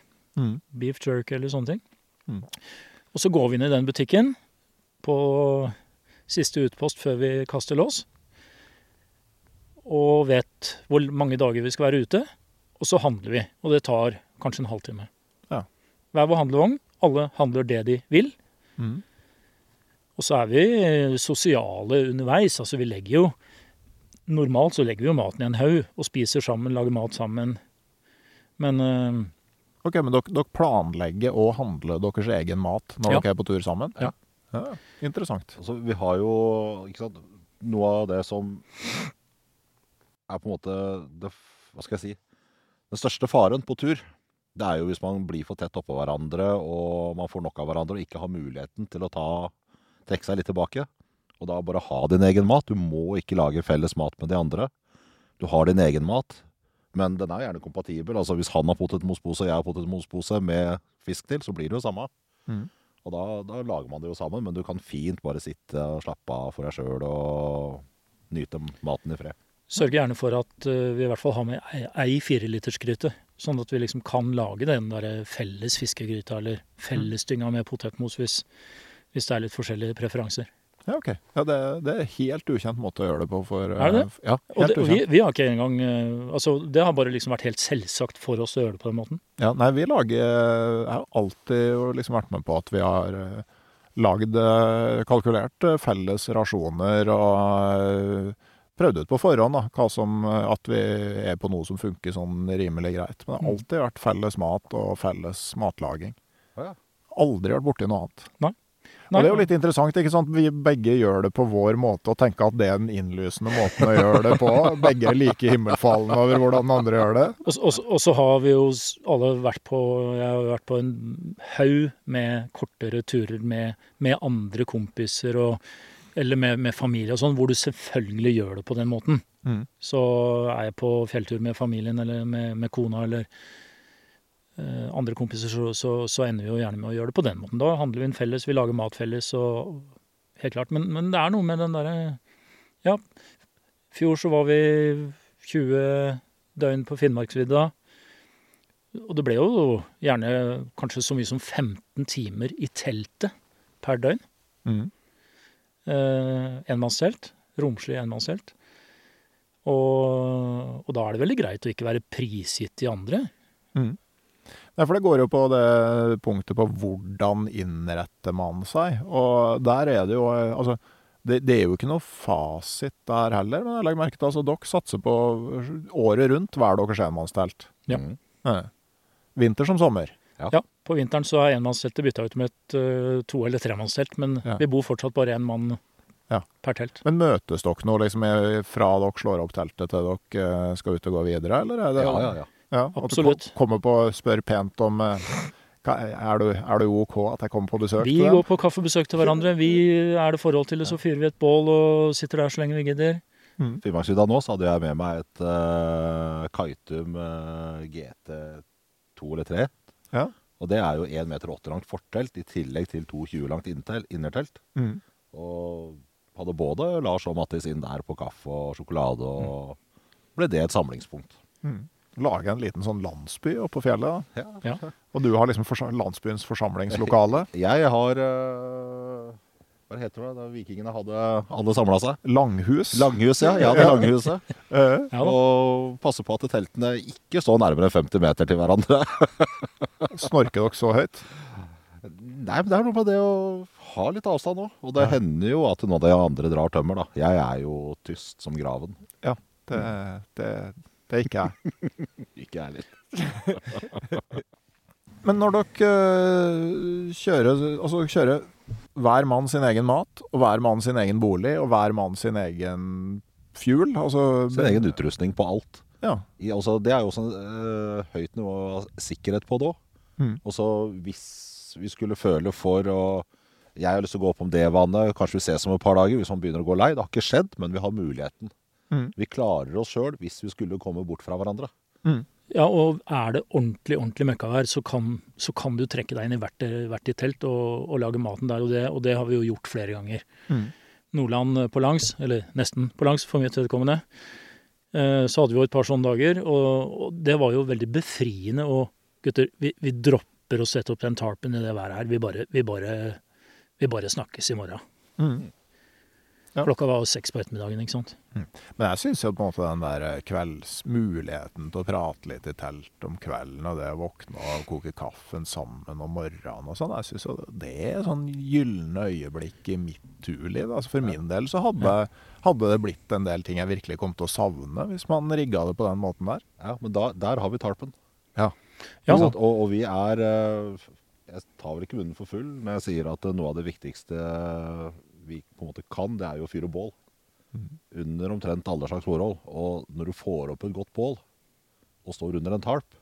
beef jerky eller sånne ting. Mm. Og så går vi inn i den butikken på siste utpost før vi kaster lås. Og vet hvor mange dager vi skal være ute. Og så handler vi. Og det tar kanskje en halvtime. Ja. Hver vår handlevogn. Alle handler det de vil. Mm. Og så er vi eh, sosiale underveis. Altså vi legger jo Normalt så legger vi jo maten i en haug og spiser sammen, lager mat sammen. Men eh, Ok, men dere, dere planlegger å handle deres egen mat når Ja. dere er på tur sammen? Ja. ja interessant. Altså, vi har jo ikke sant, noe av det som er på en måte det, Hva skal jeg si? Den største faren på tur, det er jo hvis man blir for tett oppå hverandre, og man får nok av hverandre og ikke har muligheten til å ta, trekke seg litt tilbake. Og da bare ha din egen mat. Du må ikke lage felles mat med de andre. Du har din egen mat, men den er gjerne kompatibel. Altså Hvis han har potetmospose og jeg har potetmospose med fisk til, så blir det jo samme. Mm. Og da, da lager man det jo sammen, men du kan fint bare sitte og slappe av for deg sjøl og nyte maten i fred. Sørg gjerne for at eh, vi i hvert fall har med ei- ei firelitersgryte. Sånn at vi liksom kan lage den der felles fiskegryta eller fellesdynga med potetmos hvis, hvis det er litt forskjellige preferanser. Ja, ok. Ja, det, det er helt ukjent måte å gjøre det på for Er det det? eh, Ja, helt og det, ukjent. vi har ikke engang eh, Altså, det har bare liksom vært helt selvsagt for oss å gjøre det på den måten. Ja, nei, vi lager Jeg har alltid liksom vært med på at vi har eh, lagd eh, kalkulert eh, felles rasjoner og eh, prøvd ut på forhånd da, hva som, eh, at vi er på noe som funker sånn rimelig greit. Men det har Mm. alltid vært felles mat og felles matlaging. Ja, ja. Aldri vært borti noe annet. Nei, Og det er jo litt interessant, ikke sant? Vi begge gjør det på vår måte og tenker at det er den innlysende måten å gjøre det på. Begge er like himmelfalne over hvordan den andre gjør det. Og, så- og, og så har vi jo alle vært på Jeg har vært på en haug med kortere turer med, med andre kompiser og eller med, med familie og sånn, hvor du selvfølgelig gjør det på den måten. Mm. Så er jeg på fjelltur med familien eller med, med kona eller andre kompiser, så, så, så ender vi jo gjerne med å gjøre det på den måten. Da handler vi inn felles, vi lager mat felles og Helt klart. Men, men det er noe med den derre Ja, i fjor så var vi 20 døgn på Finnmarksvidda. Og det ble jo gjerne kanskje så mye som 15 timer i teltet per døgn. Mm. Eh, enmannstelt. Romslig enmannstelt. Og, og da er det veldig greit å ikke være prisgitt de andre. Mm. Nei, for det går jo på det punktet på hvordan innretter man seg. Og der er det jo Altså, det, det er jo ikke noe fasit der heller, men jeg legger merke til altså, dere satser på året rundt hver deres enmannstelt. Ja. Mm. Vinter som sommer. Ja, På vinteren så er enmannsteltet bytta ut med et uh, to- eller tremannstelt, men Ja. vi bor fortsatt bare én mann Ja. per telt. Men møtes dere nå liksom fra dere slår opp teltet til dere eh, skal ut og gå videre, eller er det Ja, ja, ja. Ja, at du kommer på og spør pent om eh, er, du, er du OK at jeg kommer på besøk Vi til går på kaffebesøk til hverandre. Vi er det forhold til det, så fyrer vi et bål og sitter der så lenge vi gidder. Finnmarksvidda nå så hadde jeg med meg et uh, Kaitum uh, GT2 eller 3. Ja. Og det er jo 1,80 meter langt fortelt i tillegg til 2,20 langt innertelt. Mm. Og hadde både Lars og Mattis inn der på kaffe og sjokolade, og ble det et samlingspunkt. Mm. Lage en liten sånn landsby oppe på fjellet. da. Ja. Og du har liksom forsa landsbyens forsamlingslokale. Jeg har eh, Hva heter det da vikingene hadde, hadde samla seg? Langhus. Langhus, ja. Jeg hadde Ja. Langhuset. Ja. Og passe på at teltene ikke står nærmere 50 meter til hverandre. Snorker dere så høyt? Nei, men det er noe med det å ha litt avstand òg. Og det Ja. hender jo at noen av de andre drar tømmer, da. Jeg er jo tyst som graven. Ja, det, det, det er ikke jeg. Ikke jeg heller. Men når dere øh, kjører, altså kjører hver mann sin egen mat, og hver mann sin egen bolig, og hver mann sin egen fuel altså, Sin egen utrustning på alt. Ja. I, altså, det er jo også uh, høyt nivå av sikkerhet på det òg. Mm. Og så hvis vi skulle føle for å Jeg har lyst til å gå opp om det vannet, kanskje vi ses om et par dager hvis man begynner å gå lei. Det har ikke skjedd, men vi har muligheten. Mm. Vi klarer oss sjøl hvis vi skulle komme bort fra hverandre. Ja, og er det ordentlig ordentlig møkkavær, så kan, så kan du trekke deg inn i hvert, hvert ditt telt og, og lage maten der. Og det, og det har vi jo gjort flere ganger. Mm. Nordland på langs, eller nesten på langs for mitt vedkommende, eh, så hadde vi jo et par sånne dager. Og, og det var jo veldig befriende. Og gutter, vi, vi dropper å sette opp den tarpen i det været her. Vi bare, vi bare, vi bare snakkes i morgen. Mm. Ja. Klokka var seks på ettermiddagen, ikke sant. Men jeg syns jo på en måte den der eh, kveldsmuligheten til å prate litt i telt om kvelden, og det å våkne og koke kaffen sammen om morgenen og sånn, jeg synes jo det er sånn gylne øyeblikk i mitt turliv. Altså for min del så hadde, hadde det blitt en del ting jeg virkelig kom til å savne, hvis man rigga det på den måten der. Ja, Men da, der har vi tarpen. Ja, ja. Og, og vi er eh, Jeg tar vel ikke munnen for full når jeg sier at noe av det viktigste vi på en måte kan, det er jo å fyre bål. Under omtrent alle slags forhold. Og når du får opp et godt bål, og står under en tarp,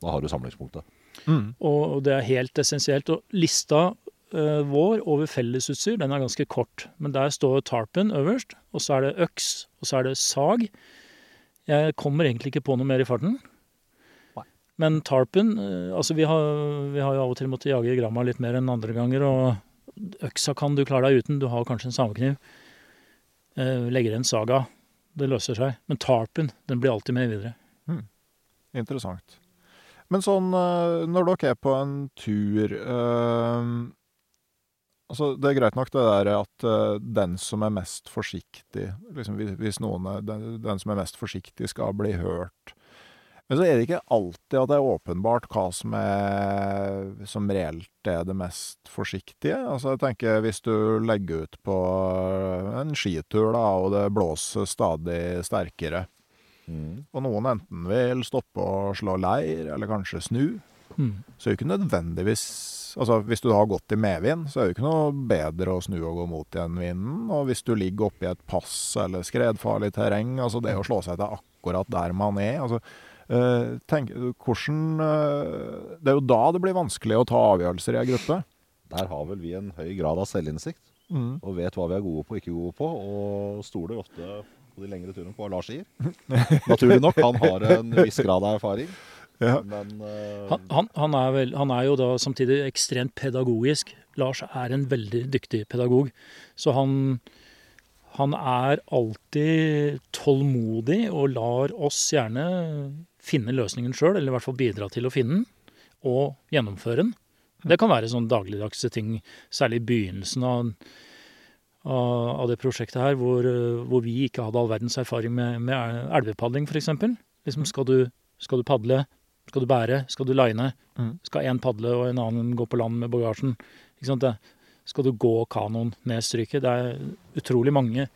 da har du samlingspunktet. Mm. Og det er helt essensielt. Og lista eh, vår over fellesutstyr den er ganske kort. Men der står tarpen øverst, og så er det øks, og så er det sag. Jeg kommer egentlig ikke på noe mer i farten. Nei. Men tarpen eh, Altså, vi har, vi har jo av og til måttet jage gramma litt mer enn andre ganger, og øksa kan du klare deg uten. Du har kanskje en samekniv. Eh, legger en saga. Det løser seg. Men tarpen, den blir alltid med videre. Interessant. Men sånn, eh, når dere er på en tur øh, Altså, det er greit nok det der at øh, den som er mest forsiktig liksom, Hvis noen er, den, den som er mest forsiktig, skal bli hørt. Men så er det ikke alltid at det er åpenbart hva som er Som reelt er det mest forsiktige. Altså, jeg tenker hvis du legger ut på en skitur, da, og det blåser stadig sterkere og noen enten vil stoppe og slå leir, eller kanskje snu, Mm. så er det ikke nødvendigvis Altså, hvis du har gått i medvind, så er det ikke noe bedre å snu og gå mot igjen vinden. Og hvis du ligger oppi et pass eller skredfarlig terreng, altså det å slå seg til akkurat der man er altså, tenk, hvordan eh, Det er jo da det blir vanskelig å ta avgjørelser i ei gruppe. Der har vel vi en høy grad av selvinnsikt, og vet hva vi er gode på og ikke gode på, og stoler ofte på de lengre turene på hva Lars sier. Naturlig nok, han har en viss grad av erfaring, Ja. men uh... Han, han, han, er vel, han er jo da samtidig ekstremt pedagogisk. Lars er en veldig dyktig pedagog. Så han, han er alltid tålmodig og lar oss gjerne finne løsningen sjøl, eller i hvert fall bidra til å finne den, og gjennomføre den. Det kan være sånn dagligdagse ting, særlig i begynnelsen av, av, det prosjektet her, hvor, eh, hvor vi ikke hadde all verdens erfaring med, med elvepadling, f.eks. Liksom, skal, du, skal du padle? Skal du bære? Skal du line? Mm. Skal én padle og en annen gå på land med bagasjen? Ikke sant? Det, skal du gå kanoen ned stryket? Det er utrolig mange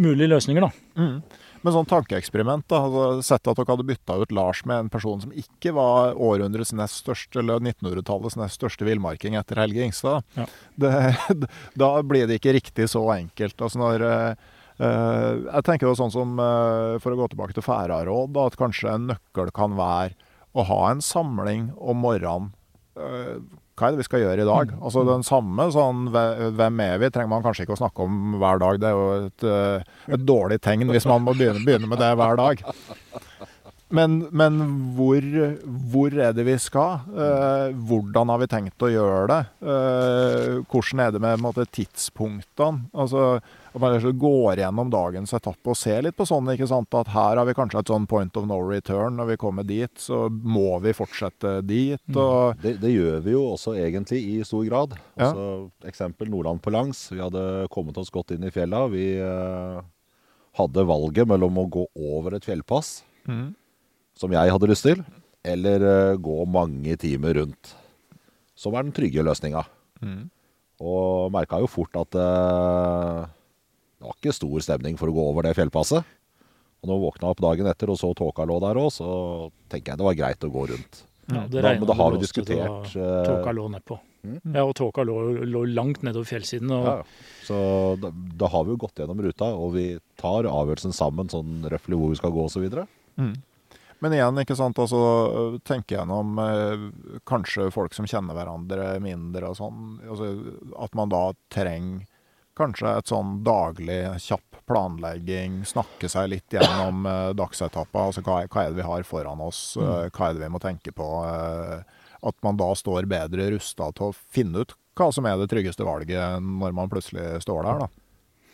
mulige løsninger, da. Mm. Men sånn tankeeksperiment, da. Altså, Sett at dere hadde bytta ut Lars med en person som ikke var århundrets nest største, eller 1900-tallets nest største villmarking etter Helge Ingstad. Ja. Det, da blir det ikke riktig så enkelt. Altså når eh, Jeg tenker jo sånn som, uh, for å gå tilbake til Færaråd, at kanskje en nøkkel kan være å ha en samling om morgenen. Eh, hva er det vi skal gjøre i dag? Altså Den samme sånn Hvem er vi? trenger man kanskje ikke å snakke om hver dag. Det er jo et, eh, et dårlig tegn hvis man må begynne, begynne med det hver dag. Men, men hvor, hvor er det vi skal? Eh, hvordan har vi tenkt å gjøre det? Eh, hvordan er det med måte, tidspunktene? Altså, at man går gjennom dagens etappe og ser litt på sånn, ikke sant? at her har vi kanskje et sånn point of no return. Når vi kommer dit, så må vi fortsette dit. Og, det, det gjør vi jo også egentlig i stor grad. Ja. Altså, eksempel Nordland på langs. Vi hadde kommet oss godt inn i fjella. Vi eh, hadde valget mellom å gå over et fjellpass, Mm. som jeg hadde lyst til, eller eh, gå mange timer rundt. Som er den trygge løsninga. Mm. Og merka jo fort at eh, det var ikke stor stemning for å gå over det fjellpasset. Og når jeg våkna opp dagen etter og så tåka lå der òg, så tenker jeg det var greit å gå rundt. Ja, Da, regnet men da har vi diskutert eh, Tåka lå nedpå. Mm. Ja, og tåka lå, lå langt nedover fjellsiden. Og ja, Så da, da har vi jo gått gjennom ruta, og vi tar avgjørelsen sammen sånn røftlig hvor vi skal gå osv. Mm. Men igjen, ikke sant, altså tenke gjennom eh, kanskje folk som kjenner hverandre mindre og sånn. Altså, at man da trenger kanskje et sånn daglig kjapp planlegging, snakke seg litt gjennom eh, dagsetappa. Altså hva, hva er det vi har foran oss, eh, hva er det vi må tenke på. Eh, at man da står bedre rusta til å finne ut hva som er det tryggeste valget når man plutselig står der, da.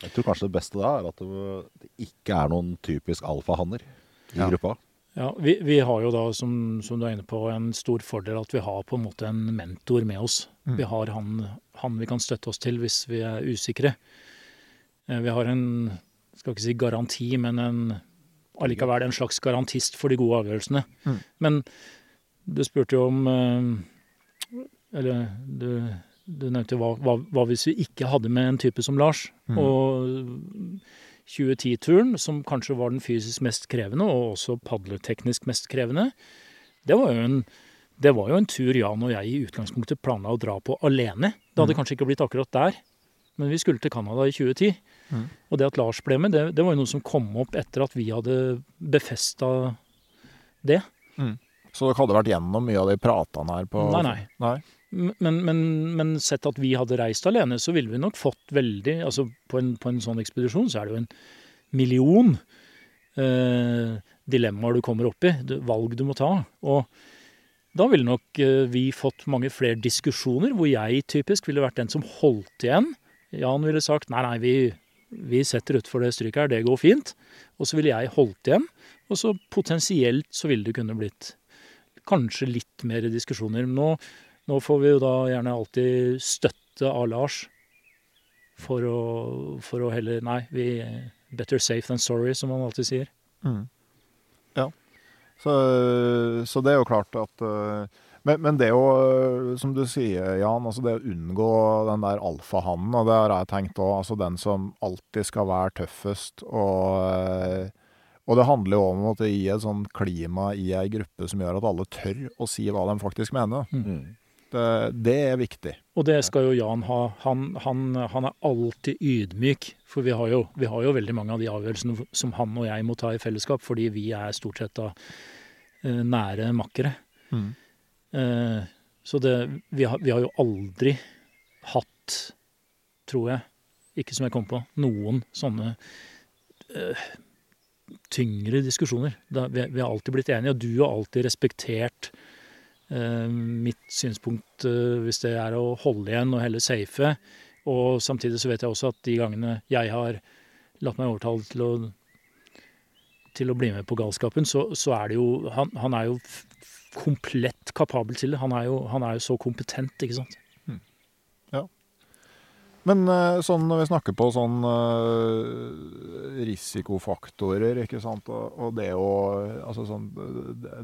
Jeg tror kanskje det beste da er at det ikke er noen typisk alfahanner i Ja. gruppa. Ja, vi, vi har jo da, som, som du er inne på, en stor fordel at vi har på en måte en mentor med oss. Mm. Vi har han, han vi kan støtte oss til hvis vi er usikre. Eh, Vi har en, skal ikke si garanti, men en, allikevel en slags garantist for de gode avgjørelsene. Mm. Men du spurte jo om eh, Eller du, du nevnte jo hva, hva, hva hvis vi ikke hadde med en type som Lars? Mm. Og 2010-turen, som kanskje var den fysisk mest krevende, og også padleteknisk mest krevende, det var jo en, det var jo en tur Jan og jeg i utgangspunktet planla å dra på alene. Det hadde Mm. kanskje ikke blitt akkurat der, men vi skulle til Canada i 2010. Mm. Og det at Lars ble med, det, det var jo noe som kom opp etter at vi hadde befesta det. Så dere hadde vært gjennom mye av de pratene her på Nei, nei. nei. Men, men, men sett at vi hadde reist alene, så ville vi nok fått veldig altså på en, på en sånn ekspedisjon så er det jo en million eh, dilemmaer du kommer opp i, valg du må ta. Og da ville nok eh, vi fått mange flere diskusjoner, hvor jeg typisk ville vært den som holdt igjen. Jan ville sagt nei, nei, vi, vi setter utfor det stryket her, det går fint. Og så ville jeg holdt igjen, og så potensielt så ville det kunne blitt kanskje litt mer diskusjoner. Nå nå får vi jo da gjerne alltid støtte av Lars for å, for å heller Nei, vi better safe than sorry, som han alltid sier. Mm. Ja. Så, så det er jo klart at eh, men, men det å, jo, som du sier, Jan, altså det å unngå den der alfahannen, og det har jeg tenkt òg, altså den som alltid skal være tøffest, og, eh, og det handler jo om å gi et sånt klima i ei gruppe som gjør at alle tør å si hva de faktisk mener. Mm. Det, det er viktig. Og det skal jo Jan ha. Han, han, han er alltid ydmyk. For vi har, jo, vi har jo veldig mange av de avgjørelsene som han og jeg må ta i fellesskap, fordi vi er stort sett da eh, nære makkere. Mm. Eh, Så det, vi, har, vi har jo aldri hatt, tror jeg, ikke som jeg kom på, noen sånne eh, tyngre diskusjoner. Da, vi, vi har alltid blitt enige, og du har alltid respektert eh, mitt synspunkt eh, hvis det er å holde igjen og heller safe. Og samtidig så vet jeg også at de gangene jeg har latt meg overtale til å, til å bli med på galskapen, så, så er det jo Han, han er jo komplett kapabel til det. Han er, jo, han er jo så kompetent, ikke sant. Men eh, sånn når vi snakker på sånn eh, risikofaktorer, ikke sant, og, det å Altså sånn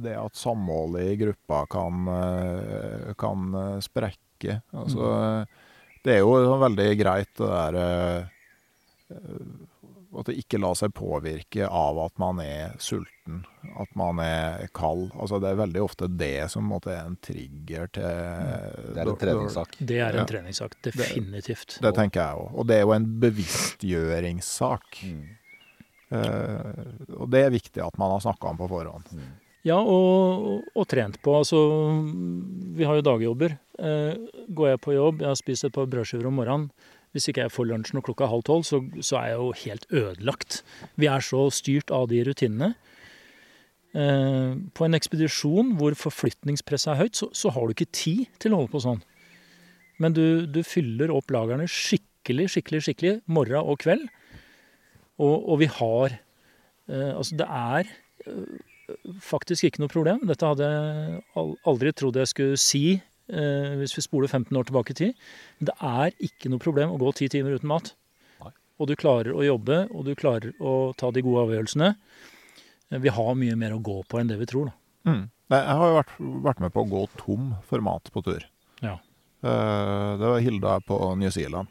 det- at samholdet i gruppa kan, eh, kan sprekke. Altså Det er jo veldig greit det derre At det ikke lar seg påvirke av at man er sulten, at man er kald. Altså Det er veldig ofte det som måtte, er en trigger til Det er en treningssak. Det er en Ja. treningssak. Definitivt. Det tenker jeg òg. Og det er jo en bevisstgjøringssak. Mm. Eh, og det er viktig at man har snakka om på forhånd. Ja, og, og trent på. Altså, vi har jo dagjobber. Eh, går jeg på jobb, jeg har spist et par brødskiver om morgenen. Hvis ikke jeg får lunsj når klokka er halv tolv, så, så er jeg jo helt ødelagt. Vi er så styrt av de rutinene. Eh, på en ekspedisjon hvor forflytningspresset er høyt, så, så har du ikke tid til å holde på sånn. Men du, du fyller opp lagrene skikkelig, skikkelig, skikkelig morgen og kveld. Og, og vi har eh, Altså, det er eh, faktisk ikke noe problem. Dette hadde jeg aldri trodd jeg skulle si hvis vi spoler 15 år tilbake i tid. Men det er ikke noe problem å gå ti timer uten mat. Nei. og du klarer å jobbe, og du klarer å ta de gode avgjørelsene. Eh, Vi har mye mer å gå på enn det vi tror, da. Mm. Nei, Jeg har jo vært, vært med på å gå tom for mat på tur. Ja. Eh, Det var Hilda på New Zealand.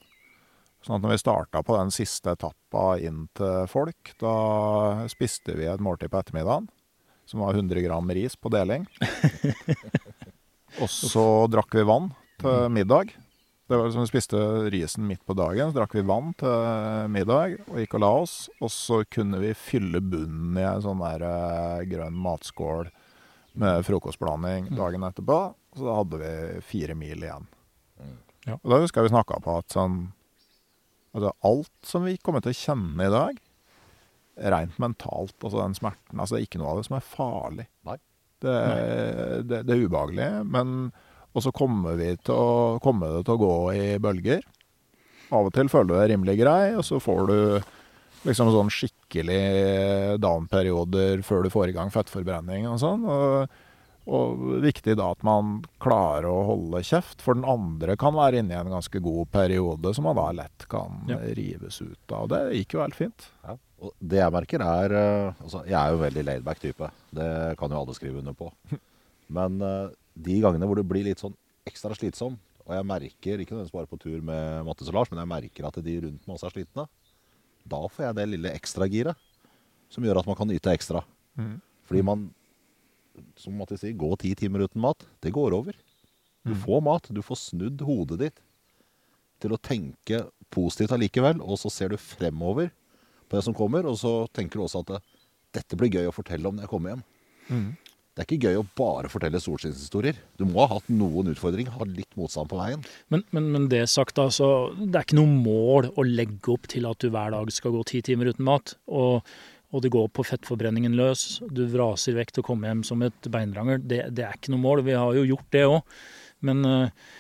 Sånn at når vi starta på den siste etappa inn til folk, da spiste vi et måltid på ettermiddagen som var 100 gram ris på deling. Og så drakk vi vann til middag. Det var liksom Vi spiste risen midt på dagen, så drakk vi vann til middag og gikk og la oss. Og så kunne vi fylle bunnen i en sånn der eh, grønn matskål med frokostblanding dagen etterpå. Så da hadde vi fire mil igjen. Ja. Og da husker jeg vi snakka på at sånn altså Alt som vi kommer til å kjenne i dag, rent mentalt, altså den smerten altså Ikke noe av det som er farlig. Nei. Det, det, det er ubehagelig, men og så kommer, å, kommer det til å gå i bølger. Av og til føler du deg rimelig grei, og så får du liksom sånn skikkelig down-perioder før du får i gang fettforbrenning og sånn. Og, og viktig da at man klarer å holde kjeft, for den andre kan være inne i en ganske god periode som man da lett kan Ja. rives ut av. Det gikk jo helt fint. Ja. Og det jeg merker er eh, altså, Jeg er jo en veldig laidback type. Det kan jo alle skrive under på. Men eh, de gangene hvor det blir litt sånn ekstra slitsom, og jeg merker, ikke nødvendigvis bare på tur med Mattis og Lars, men jeg merker at de rundt meg også er slitne, da får jeg det lille ekstragiret som gjør at man kan yte ekstra. Mm. Fordi man, som Mattis sier, gå ti timer uten mat, det går over. Du får mat, du får snudd hodet ditt til å tenke positivt allikevel, og så ser du fremover på det som kommer, og så tenker du også at dette blir gøy å fortelle om når jeg kommer hjem. Mm. Det er ikke gøy å bare fortelle solskinnshistorier. Du må ha hatt noen utfordringer, ha litt motstand på veien. Men, men, men det sagt, altså, det er ikke noe mål å legge opp til at du hver dag skal gå ti timer uten mat. Og, og det går på fettforbrenningen løs. Du vraser vekk til å komme hjem som et beinrangel. Det, det er ikke noe mål. Vi har jo gjort det òg. Men, eh,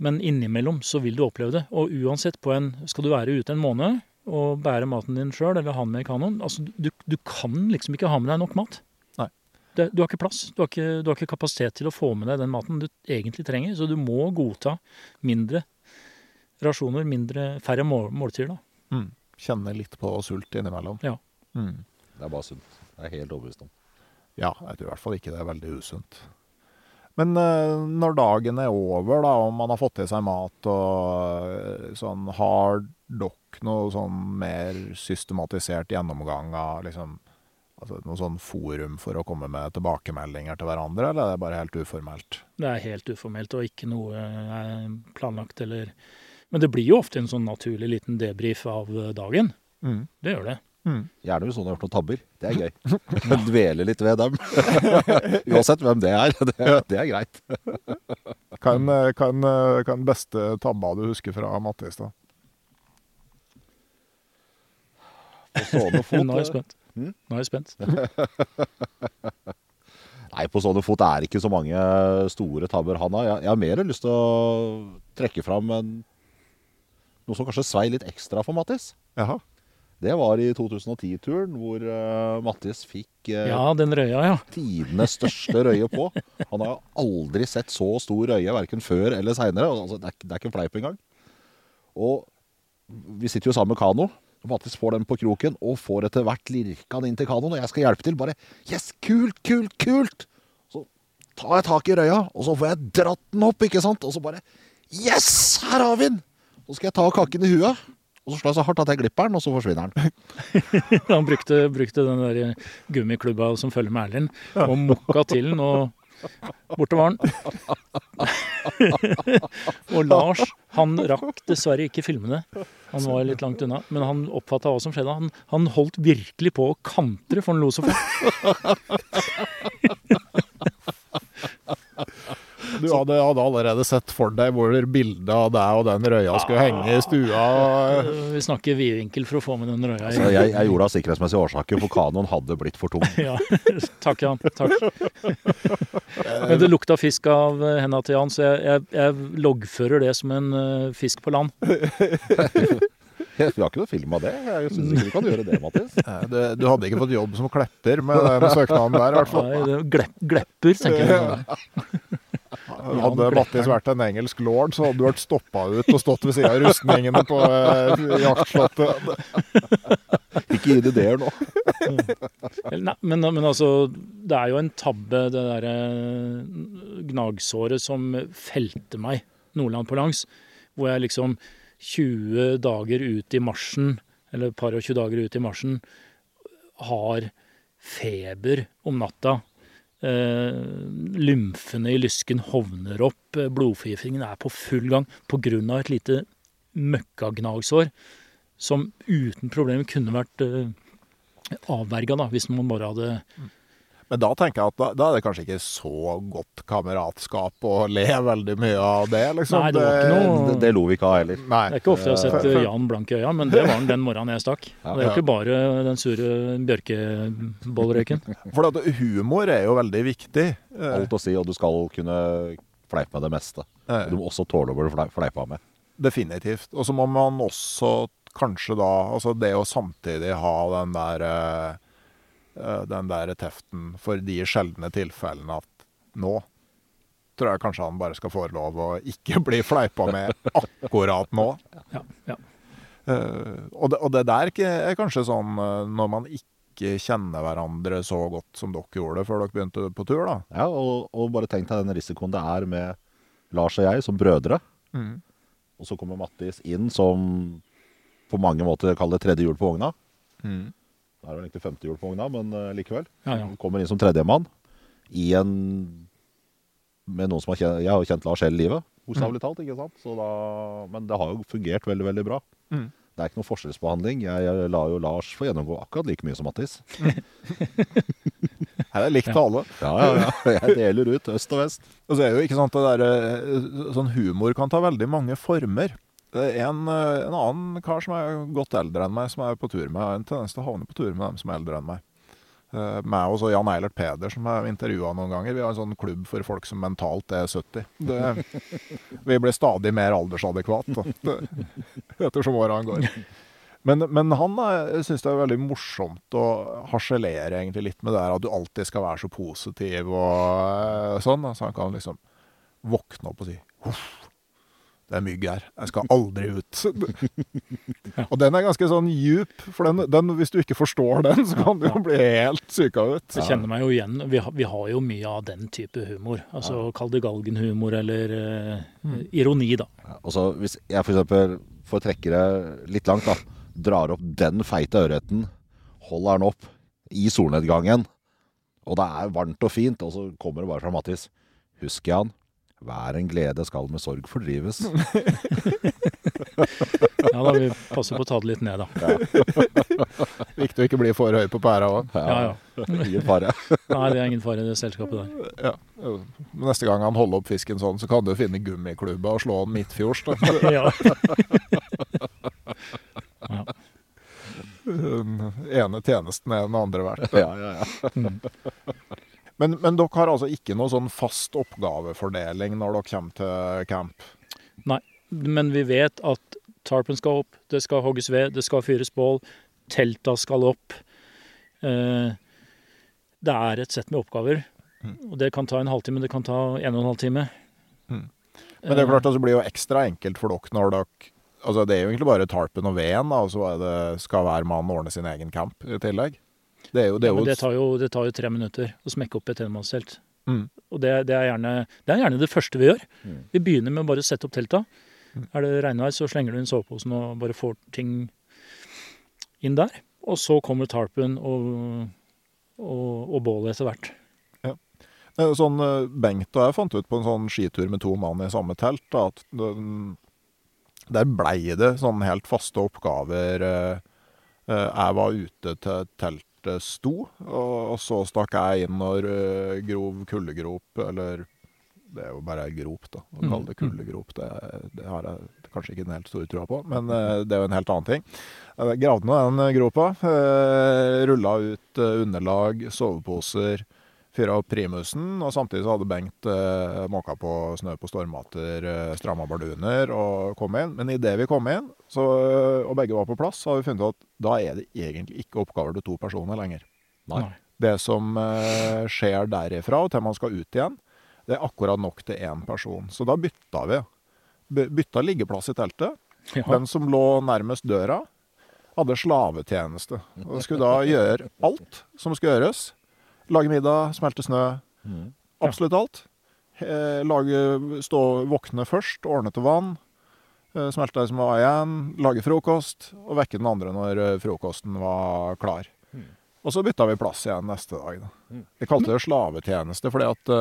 men innimellom så vil du oppleve det. Og uansett på en Skal du være ute en måned og bære maten din sjøl, eller ha den med i kanoen altså, du, du kan liksom ikke ha med deg nok mat. Det, du har ikke plass. Du har ikke, du har ikke kapasitet til å få med deg den maten du egentlig trenger. Så du må godta mindre rasjoner, mindre, færre mål, måltider. da. Mm. Kjenne litt på sult innimellom. Ja. Mm. Det er bare sunt. Det er helt overbevist om. Ja, jeg tror i hvert fall ikke det er veldig usunt. Men eh, når dagen er over, da, og man har fått i seg mat og eh, sånn, har dere noe sånn mer systematisert gjennomgang av liksom Altså noe sånn forum for å komme med tilbakemeldinger til hverandre, eller er det bare helt uformelt? Det er helt uformelt og ikke noe er planlagt eller Men det blir jo ofte en sånn naturlig liten debrief av eh, dagen. Mm. Det gjør det. Mm. Gjerne hvis noen har gjort noen tabber. Det er gøy. Dvele litt ved dem. Uansett hvem det er. Det, det er greit. Hva er den- beste tabba du husker fra Mattis, da? På stående fot, Nå er jeg eh, spent. Mm? Nå er jeg spent. Nei, på sånne fot er det ikke så mange store tabber han har. Jeg, jeg har mer lyst til å trekke fram en, noe som kanskje svei litt ekstra for Mattis. Jaha. Det var i 2010-turen hvor uh, Mattis fikk uh, Ja, den røya, ja. tidenes største røye på. Han har aldri sett så stor røye, verken før eller seinere. Altså, det, det er ikke fleip engang. Og vi sitter jo sammen med kano. Mattis får den på kroken og får etter hvert lirka den inn til kanoen. Og jeg skal hjelpe til. Bare Yes, kult, kult, kult! Så tar jeg tak i røya, og så får jeg dratt den opp, ikke sant? Og så bare Yes, her har vi den! Så skal jeg ta kakken i huet. Og så slår jeg så hardt at jeg glipper den, og så forsvinner den. Han brukte, brukte den der gummiklubba som følger med Erlend, og mokka til den, og borte var den. og Lars, han rakk dessverre ikke filme det. Han var litt langt unna, men han oppfatta hva som skjedde. Han, han holdt virkelig på å kantre, for han lo så fælt. Du hadde, hadde allerede sett for deg hvor bildet av deg og den røya skulle henge i stua. Vi snakker vidvinkel for å få med den røya Altså, jeg, jeg gjorde det av sikkerhetsmessige årsaker, for kanoen hadde blitt for tung. Ja, takk, Jan. Takk. Men det lukta fisk av eh, henda til Jan, så jeg, jeg, jeg loggfører det som en eh, fisk på land. Vi har ikke noe film av det. Jeg syns ikke vi kan gjøre det, Mattis. Du, du hadde ikke fått jobb som klepper med den søknaden der, i hvert fall. Nei, det glepp, glepper, tenker jeg. Hadde Mattis vært en engelsk lord, så hadde du vært stoppa ut og stått ved siden av rustningene på eh, jaktslottet. Ikke gi det ideer nå. Nei, men, men altså, det er jo en tabbe, det derre gnagsåret som felte meg Nordland på langs. Hvor jeg liksom 20 dager ut i marsjen, eller et par og 20 dager ut i marsjen, har feber om natta. Eh, lymfene i lysken hovner opp, eh, blodforgiftningen er på full gang pga. et lite møkkagnagsår som uten problemer kunne vært eh, avverga, hvis man bare hadde Men da tenker jeg at da, da er det kanskje ikke så godt kameratskap å le veldig mye av det, liksom. Nei, det var ikke noe- Det, det lo vi ikke av heller. Nei. Det er ikke ofte jeg har sett eh, Jan blank i øya, men det var han den morgenen jeg stakk. Ja. Det er jo ikke bare den sure bjørkebollrøyken. For at humor er jo veldig viktig. Alt å si, og du skal kunne fleipe med det meste. Du må også tåle å bli flei- fleipa med. Definitivt. Og så må man også kanskje da Altså det å samtidig ha den der eh, Den der teften for de sjeldne tilfellene at nå tror jeg kanskje han bare skal få lov å ikke bli fleipa med akkurat nå. Ja, ja. Uh, og, det, og det der er kanskje sånn eh, når man ikke kjenner hverandre så godt som dere gjorde før dere begynte på tur, da. Ja, og, og bare tenk deg den risikoen det er med Lars og jeg som brødre. Og så kommer Mattis inn som på mange måter kaller tredje hjul på vogna. Mm. Det er vel egentlig femte hjul på vogna, men eh, likevel. Ja, ja. Kommer inn som tredjemann i en med noen som har kjent, Jeg har kjent Lars hele livet, bokstavelig talt. ikke sant? Så da, men det har jo fungert veldig, veldig bra. Mm. Det er ikke noe forskjellsbehandling. Jeg, jeg la jo Lars få gjennomgå akkurat like mye som Mattis. Her er likt til alle. Ja, ja, ja. Jeg deler ut øst og vest. Og så er jo ikke sant det der, eh, Sånn humor kan ta veldig mange former. En, eh, en annen kar som er godt eldre enn meg, som er på tur med. Har en tendens til å havne på tur med dem som er eldre enn meg. Uh, meg og så Jan Eilert Peder, som jeg intervjua noen ganger. Vi har en sånn klubb for folk som mentalt er 70. Det, vi blir stadig mer aldersadekvat ettersom åra går. Men, men han syns det er veldig morsomt å harselere egentlig litt med det der at du alltid skal være så positiv og eh, sånn. Så han kan liksom våkne opp og si Huff, det er mygg her. Jeg skal aldri ut. og den er ganske sånn djup, for den, den, hvis du ikke forstår den, så kan du jo bli helt psyka ut. Jeg kjenner meg jo igjen. Vi har, vi har jo mye av den type humor. Altså Kall det galgenhumor eller eh, ironi, da. Ja, Og så hvis jeg for eksempel får trekke det litt langt, da. Drar opp den feite ørreten, holder den opp i solnedgangen, og det er varmt og fint, og så kommer det bare fra Mattis. jeg Jan. Hver en glede skal med sorg fordrives. Ja, da Vi passer på å ta det litt ned, da. Viktig å ikke bli for høy på pæra òg. Ja, ja. Ingen fare. Nei, det er ingen fare i det selskapet der. Ja. Neste gang han holder opp fisken sånn, så kan du finne gummiklubba og slå den midtfjords. Ja. Ja. Den ene tjenesten er den andre verdt. Ja, ja, ja. Men, men dere har altså ikke noe sånn fast oppgavefordeling når dere kommer til camp? Men vi vet at tarpen skal opp, det skal hogges ved, det skal fyres bål, telta skal opp. Eh, Det er et sett med oppgaver. Og det kan ta en halvtime, det kan ta en og en halv time. Mm. Men det er klart at det blir jo ekstra enkelt for dere når dere Altså Det er jo egentlig bare tarpen og veden, og så altså, det, skal hver mann ordne sin egen camp i tillegg. Det jo, det Ja, det tar, jo, det tar jo tre minutter å smekke opp et enmannstelt. Mm. Og det, det, er gjerne, det er gjerne det første vi gjør. Mm. Vi begynner med å bare sette opp telta. Mm. Er det regnvær, så slenger du inn soveposen og bare får ting inn der. Og så kommer tarpen og, og, og bålet etter hvert. Det er Sånn, eh, Bengt og jeg fant ut på en sånn skitur med to mann i samme telt, da, at den, der blei det sånn helt faste oppgaver. eh, eh, Jeg var ute til teltet sto, og, så stakk jeg inn når eh, grov kuldegrop, eller det er jo bare grop, da. Å Mm, kalle det kuldegrop, det, det har jeg kanskje ikke den helt store trua på, men eh, det er jo en helt annen ting. Jeg gravde nå den gropa, eh, rulla ut eh, underlag, soveposer, fyra opp primusen, og samtidig så hadde Bengt eh, måka på snø på stormvater, eh, stramma barduner og kom inn. Men idet vi kom inn, så, og begge var på plass, så har vi funnet ut at da er det egentlig ikke oppgaver til to personer lenger. Nei. Det som eh, skjer derifra og til man skal ut igjen, Det er akkurat nok til én person. Så da bytta vi. Bytta liggeplass i teltet. Ja. Den som lå nærmest døra, hadde slavetjeneste. Og skulle da gjøre alt som skulle gjøres. Lage middag, smelte snø. Mm. Absolutt alt. Eh, Lage, stå, våkne først, ordne til vann. eh, Smelte det som var igjen. Lage frokost. Og vekke den andre når eh, frokosten var klar. Mm. Og så bytta vi plass igjen neste dag. Da. Mm. Vi kalte det slavetjeneste fordi at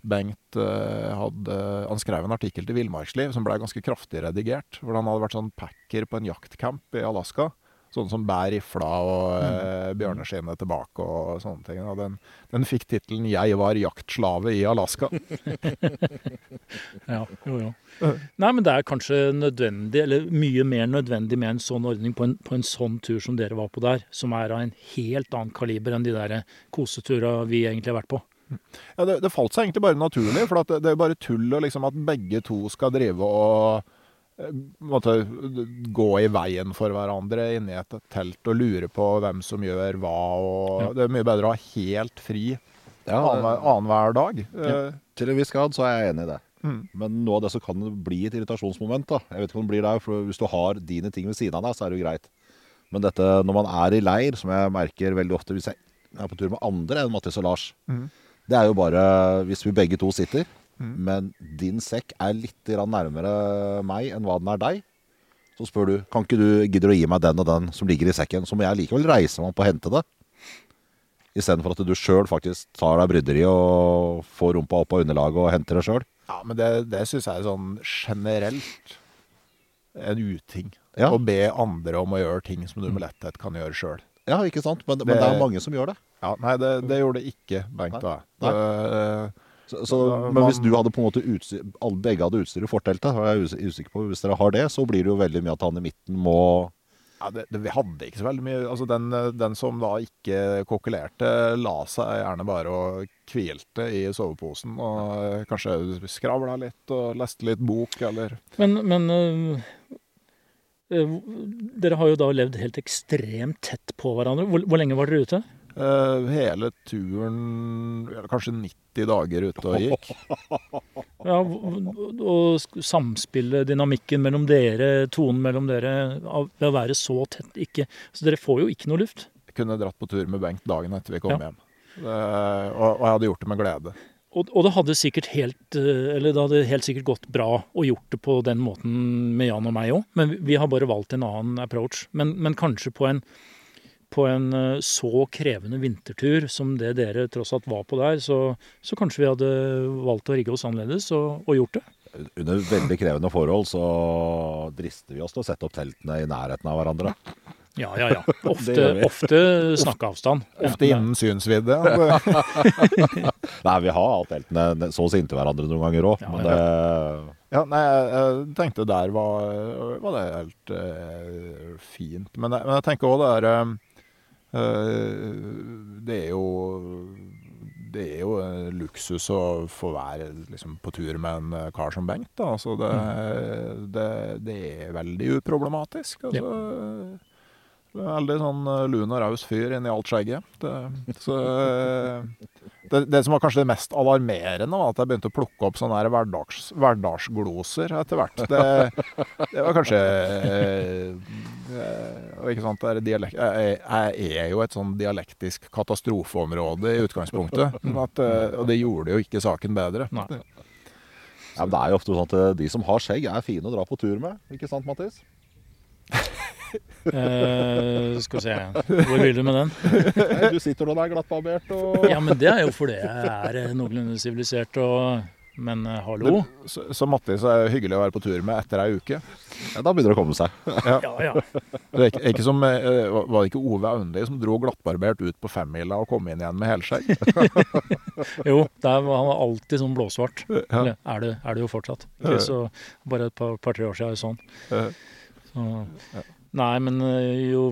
Bengt hadde Han skrev en artikkel til Villmarksliv som ble ganske kraftig redigert. Hvor han hadde vært sånn packer på en jaktcamp i Alaska. Sånn som bærer rifla og mm. bjørneskinnet tilbake og sånne ting. Og den, den fikk tittelen 'Jeg var jaktslave i Alaska'. Ja, jo, jo. Nei, men det er kanskje nødvendig, eller mye mer nødvendig med en sånn ordning på en, på en sånn tur som dere var på der, som er av en helt annen kaliber enn de der koseturene vi egentlig har vært på. Ja, det, det falt seg egentlig bare naturlig, for at det, det er bare tull liksom at begge to skal drive og eh, måte, gå i veien for hverandre inni et telt og lure på hvem som gjør hva. Og Ja. Det er mye bedre å ha helt fri Ja, annenhver dag. Ja. til en viss grad så er jeg enig i det. Mm. Men noe av det som kan bli et irritasjonsmoment, da. Jeg vet ikke om det blir der, for hvis du har dine ting ved siden av deg, så er det jo greit. Men dette når man er i leir, som jeg merker veldig ofte hvis jeg er på tur med andre enn Mattis og Lars, mm. det er jo bare hvis vi begge to sitter, Mhm. men din sekk er litt nærmere meg enn hva den er deg. Så spør du kan ikke du gidder å gi meg den og den som ligger i sekken. Så må jeg likevel reise meg opp og hente det. Istedenfor at du sjøl faktisk tar deg bryderiet og får rumpa opp av underlaget og henter det sjøl. Ja, men det, det syns jeg er sånn generelt en uting. Ja. Å be andre om å gjøre ting som du med letthet kan gjøre sjøl. Ja, ikke sant? Men, men Det- det er mange som gjør det. Ja, nei, det, det gjorde det ikke, Bengt og jeg. Så, så, men hvis du hadde på en måte utstyr, begge hadde utstyr i forteltet, og jeg er usikker på hvis dere har det, så blir det jo veldig mye at han i midten må Ja, det, det, vi hadde ikke så veldig mye Altså den, den som da ikke kokkelerte, la seg gjerne bare og hvilte i soveposen. Og kanskje skravla litt og leste litt bok, eller Men, men øh, øh, dere har jo da levd helt ekstremt tett på hverandre. Hvor, hvor lenge var dere ute? Eh, hele turen Kanskje 90 dager ute og gikk. Ja, og- samspillet, dynamikken mellom dere, tonen mellom dere, ved å være så tett ikke Så dere får jo ikke noe luft. Jeg kunne dratt på tur med Bengt dagen etter vi kom Ja. hjem. Det, og, og jeg hadde gjort det med glede. Og, det hadde sikkert helt øh, Eller det hadde helt sikkert gått bra å gjort det på den måten med Jan og meg òg, men vi- vi har bare valgt en annen approach. Men, men kanskje på en på en øh, så krevende vintertur som det dere tross alt var på der, så, så kanskje vi hadde valgt å rigge oss annerledes og, og gjort det. Under veldig krevende forhold så drister vi oss til å sette opp teltene i nærheten av hverandre. Ja, ja, ja. Ofte, ofte snakkeavstand. Ofte Ja. innen synsvidde. Det- Nei, vi har hatt teltene så å si inntil hverandre noen ganger òg, Ja, men det Ja, nei, jeg, tenkte der var, var det helt eh, fint. Men jeg, men jeg tenker òg det er eh, eh, Det er jo det er jo luksus å få være liksom, på tur med en eh, kar som Bengt. Da. Altså, det, det, det er veldig uproblematisk. Altså, er Veldig sånn eh, lun og raus fyr inni alt skjegget. Det, så, eh, det, det som var kanskje det mest alarmerende, var at jeg begynte å plukke opp sånne hverdagsgloser etter hvert. Det, det var kanskje eh, eh, sant, er dialekt, jeg, jeg er jo et sånn dialektisk katastrofeområde i utgangspunktet. At, eh, og det gjorde jo ikke saken bedre. Nei. Ja, men det er jo ofte sånn at eh, de som har skjegg, er fine å dra på tur med. Ikke sant, Mattis? Eh, skal vi se Hvor vil du med den? Nei, Du sitter nå der glattbarbert og Ja, men det er jo fordi jeg er eh, noenlunde sivilisert og Men uh, hallo? Så, så Mattis er hyggelig å være på tur med etter ei uke. ja, Da begynner det å komme seg. Ja, ja. Det er ikke, ikke som, eh, var det ikke Ove Aundli som dro glattbarbert ut på femmila og kom inn igjen med helskjegg? Jo, han var han alltid sånn blåsvart. Ja. Eller er det, er det jo fortsatt. Ikke så Bare et par- par-tre år siden er det sånn. Ja. Så, nei, men eh, jo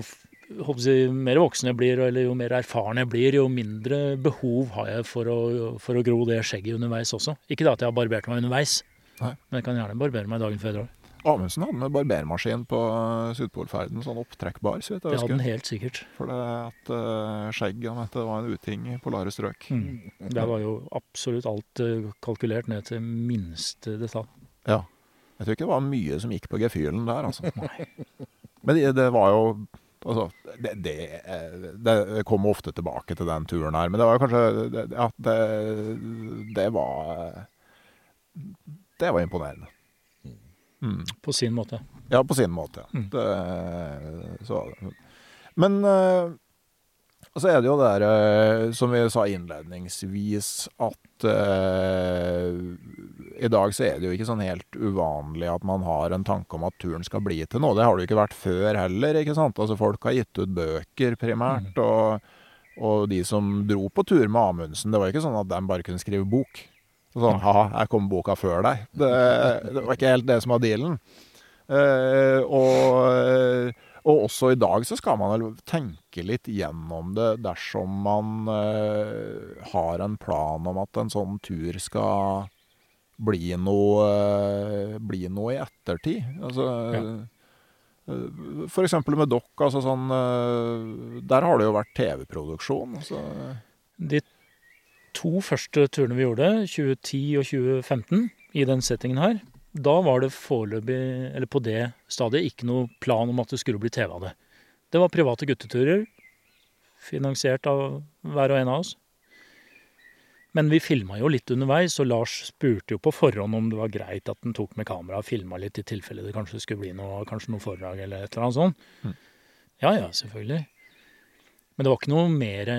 jeg, mer voksen jeg blir, eller jo mer erfaren jeg blir, jo mindre behov har jeg for å, for å gro det skjegget underveis også. Ikke da at jeg har barbert meg underveis, Nei. men jeg kan gjerne barbere meg dagen før jeg drar. Amundsen hadde med barbermaskin på eh, Sydpolferden, sånn opptrekkbar, så vidt Det jeg hadde den helt sikkert. For det at uh, skjegg han vet, det var en uting i polare strøk. Mm. Der var jo absolutt alt eh, kalkulert ned til minste detalj. Ja. Jeg tror ikke det var mye som gikk på gefühlen der, altså. Men det, det var jo Altså, det, det, eh, det kom ofte tilbake til den turen her, men det var kanskje Ja, det, det var Det var imponerende. Mm. På sin måte. Ja, på sin måte. Mm. Det, så. Men eh, så er det jo det der, eh, som vi sa innledningsvis, at eh, i dag så er det jo ikke sånn helt uvanlig at man har en tanke om at turen skal bli til noe. Det har det jo ikke vært før heller, ikke sant. Altså folk har gitt ut bøker primært, og, og de som dro på tur med Amundsen, det var ikke sånn at de bare kunne skrive bok. Sånn, haha, her kom boka før deg. Det, det var ikke helt det som var dealen. Eh, og, og også i dag så skal man vel tenke litt gjennom det dersom man eh, har en plan om at en sånn tur skal bli noe, eh, bli noe i ettertid. Altså, Ja. eh, eksempel med Dock, altså sånn eh, Der har det jo vært TV-produksjon. Altså, De to første turene vi gjorde, 2010 og 2015, i den settingen her, da var det foreløpig, eller på det stadiet, ikke noe plan om at det skulle bli TV av det. Det var private gutteturer, finansiert av hver og en av oss. Men vi filma jo litt underveis, og Lars spurte jo på forhånd om det var greit at den tok med kamera og filma litt, i tilfelle det kanskje skulle bli noe, kanskje noe foredrag eller et eller annet sånt. Mm. Ja ja, selvfølgelig. Men det var ikke noe mer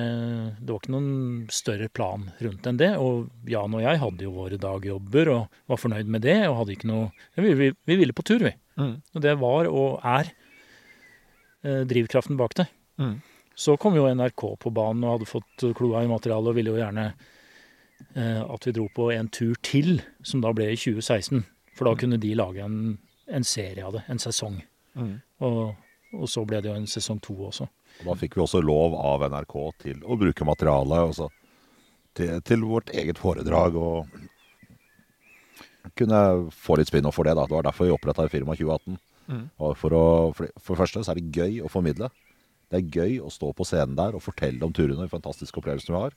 Det var ikke noen større plan rundt enn det. Og Jan og jeg hadde jo våre dagjobber og var fornøyd med det. Og hadde ikke noe Vi, vi, vi ville på tur, vi. mm, Og det var og er eh, drivkraften bak det. mm, Så kom jo NRK på banen og hadde fått kloa i materialet og ville jo gjerne eh, at vi dro på en tur til, som da ble i 2016. For da kunne de lage en, en serie av det, en sesong. mm. Og, og så ble det jo en sesong to også. Og da fikk vi også lov av NRK til å bruke materialet også til, til vårt eget foredrag. Og kunne få litt spinn-off for det. da. Det var derfor vi oppretta firma 2018. Mm. For, å, for, det første så er det gøy å formidle. Det er gøy å stå på scenen der og fortelle om turene og de fantastiske opplevelsene vi har.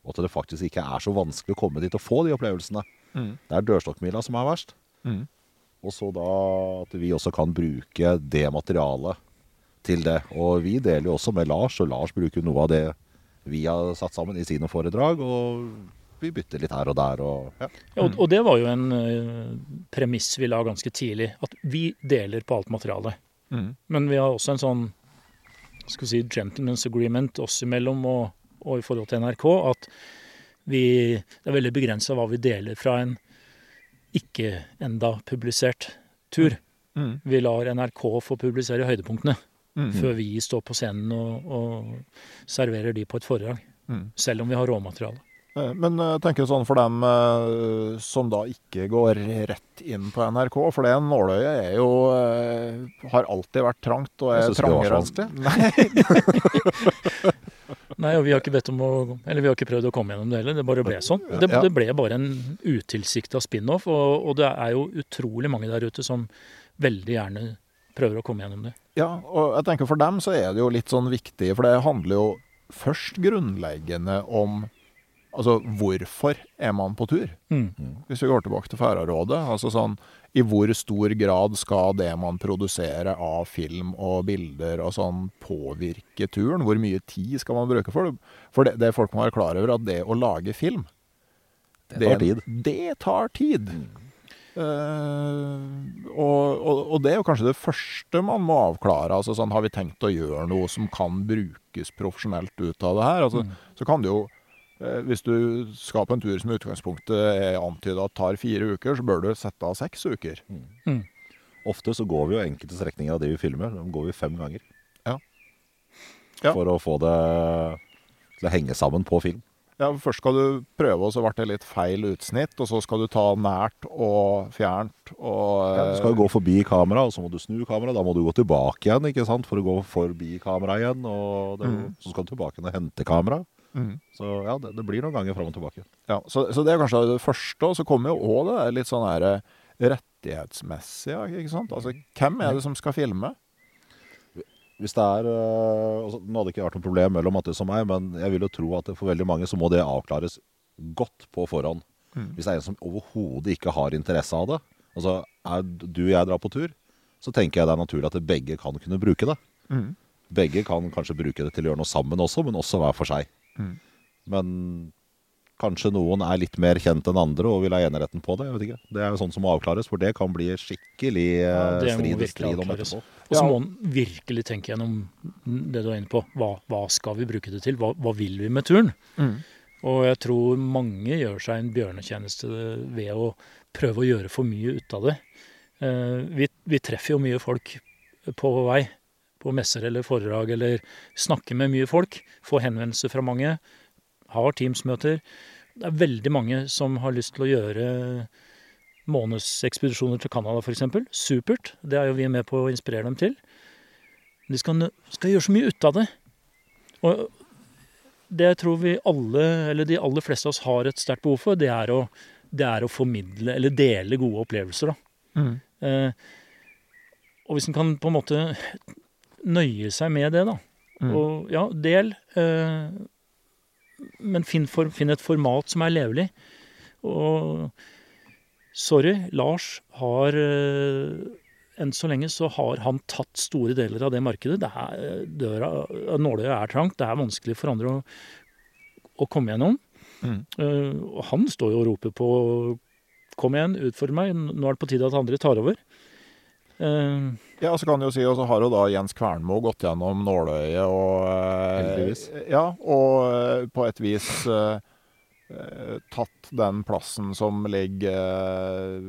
Og at det faktisk ikke er så vanskelig å komme dit og få de opplevelsene. Mm. Det er dørstokkmila som er verst. Mm. Og så da at vi også kan bruke det materialet til det. Og vi deler jo også med Lars, og Lars bruker noe av det vi har satt sammen i sine foredrag. Og vi bytter litt her og der. Og, ja. Ja, og, og det var jo en eh, premiss vi la ganske tidlig, at vi deler på alt materialet. Mm. Men vi har også en sånn skal vi si, gentleman's agreement oss imellom og, og i forhold til NRK, at vi, det er veldig begrensa hva vi deler fra en ikke enda publisert tur. Mm. Vi lar NRK få publisere høydepunktene Mm. før vi står på scenen og, og serverer de på et foredrag. Mm. Selv om vi har råmateriale. Eh, Men jeg tenker sånn for dem eh, som da ikke går rett inn på NRK, for det nåløyet er jo eh, har alltid vært trangt og er trangere. det trangere. Nei, Nei, og vi har ikke bedt om å Eller vi har ikke prøvd å komme gjennom det heller. Det bare ble sånn. Det, det ble bare en utilsikta spin-off, og, og det er jo utrolig mange der ute som veldig gjerne prøver å komme gjennom det. Ja, og jeg tenker for dem så er det jo litt sånn viktig, for det handler jo først grunnleggende om Altså hvorfor er man på tur? Mm. Hvis vi går tilbake til Færøyrådet. Altså sånn I hvor stor grad skal det man produserer av film og bilder og sånn påvirke turen? Hvor mye tid skal man bruke for det? For det, det folk må være klar over, at det å lage film Det tar tid. Det tar tid. Eh, og, og, og det er jo kanskje det første man må avklare. Altså sånn, Har vi tenkt å gjøre noe som kan brukes profesjonelt ut av det her? Altså, Så kan det jo eh, Hvis du skal på en tur som i utgangspunktet er antyda tar fire uker, så bør du sette av seks uker. Ofte så går vi jo enkelte strekninger av det vi filmer, de går vi fem ganger. Ja. Ja. For å få det til å henge sammen på film. Ja, Først skal du prøve, og så ble det litt feil utsnitt. Og så skal du ta nært og fjernt og Ja, du skal jo gå forbi kamera, og så må du snu kamera. Da må du gå tilbake igjen ikke sant? for å gå forbi kamera igjen. Og det, Mm. så skal du tilbake igjen og hente kamera. Mm. Så ja, det, det blir noen ganger fram og tilbake. Ja, så, så det er kanskje det første. Og så kommer jo òg det litt sånn her rettighetsmessig? Ikke sant? Altså, hvem er det som skal filme? Hvis det er øh, altså, Nå hadde det ikke vært noe problem mellom Mattis og meg, men jeg vil jo tro at for veldig mange så må det avklares godt på forhånd. Mm. Hvis det er en som overhodet ikke har interesse av det, altså er du og jeg drar på tur, så tenker jeg det er naturlig at begge kan kunne bruke det. Mm. Begge kan kanskje bruke det til å gjøre noe sammen også, men også hver for seg. Mm. Men kanskje noen er litt mer kjent enn andre og vil ha eneretten på det. jeg vet ikke. Det er jo sånn som må avklares, for det kan bli skikkelig Ja, eh, det må strid, strid om avklares. etterpå. Og så må en virkelig tenke gjennom det du er inne på. Hva, hva skal vi bruke det til? Hva, hva vil vi med turen? Mm. Og jeg tror mange gjør seg en bjørnetjeneste ved å prøve å gjøre for mye ut av det. Eh, Vi, vi treffer jo mye folk på vei, på messer eller foredrag, eller snakker med mye folk. Får henvendelser fra mange. Har Teams-møter. Det er veldig mange som har lyst til å gjøre månedsekspedisjoner til Canada, f.eks. Supert. Det er jo vi med på å inspirere dem til. De skal, skal gjøre så mye ut av det. Og det jeg tror vi alle, eller de aller fleste av oss har et sterkt behov for, det er å, det er å formidle, eller dele gode opplevelser. da. Mm. Eh, og hvis en kan på en måte nøye seg med det, da. Mm. Og ja, del. Eh, men finn, for, finn et format som er levelig. Og sorry, Lars har eh, Enn så lenge så har han tatt store deler av det markedet. Det er, døra, Nåløyet er trangt, det er vanskelig for andre å, å komme gjennom. Mm. Uh, han står jo og roper på Kom igjen, utfordre meg. Nå er det på tide at andre tar over. Eh, Ja, så kan du jo si, og så har jo da Jens Kvernmo gått gjennom nåløyet og eh, Heldigvis. Ja, og eh, på et vis eh, tatt den plassen som ligger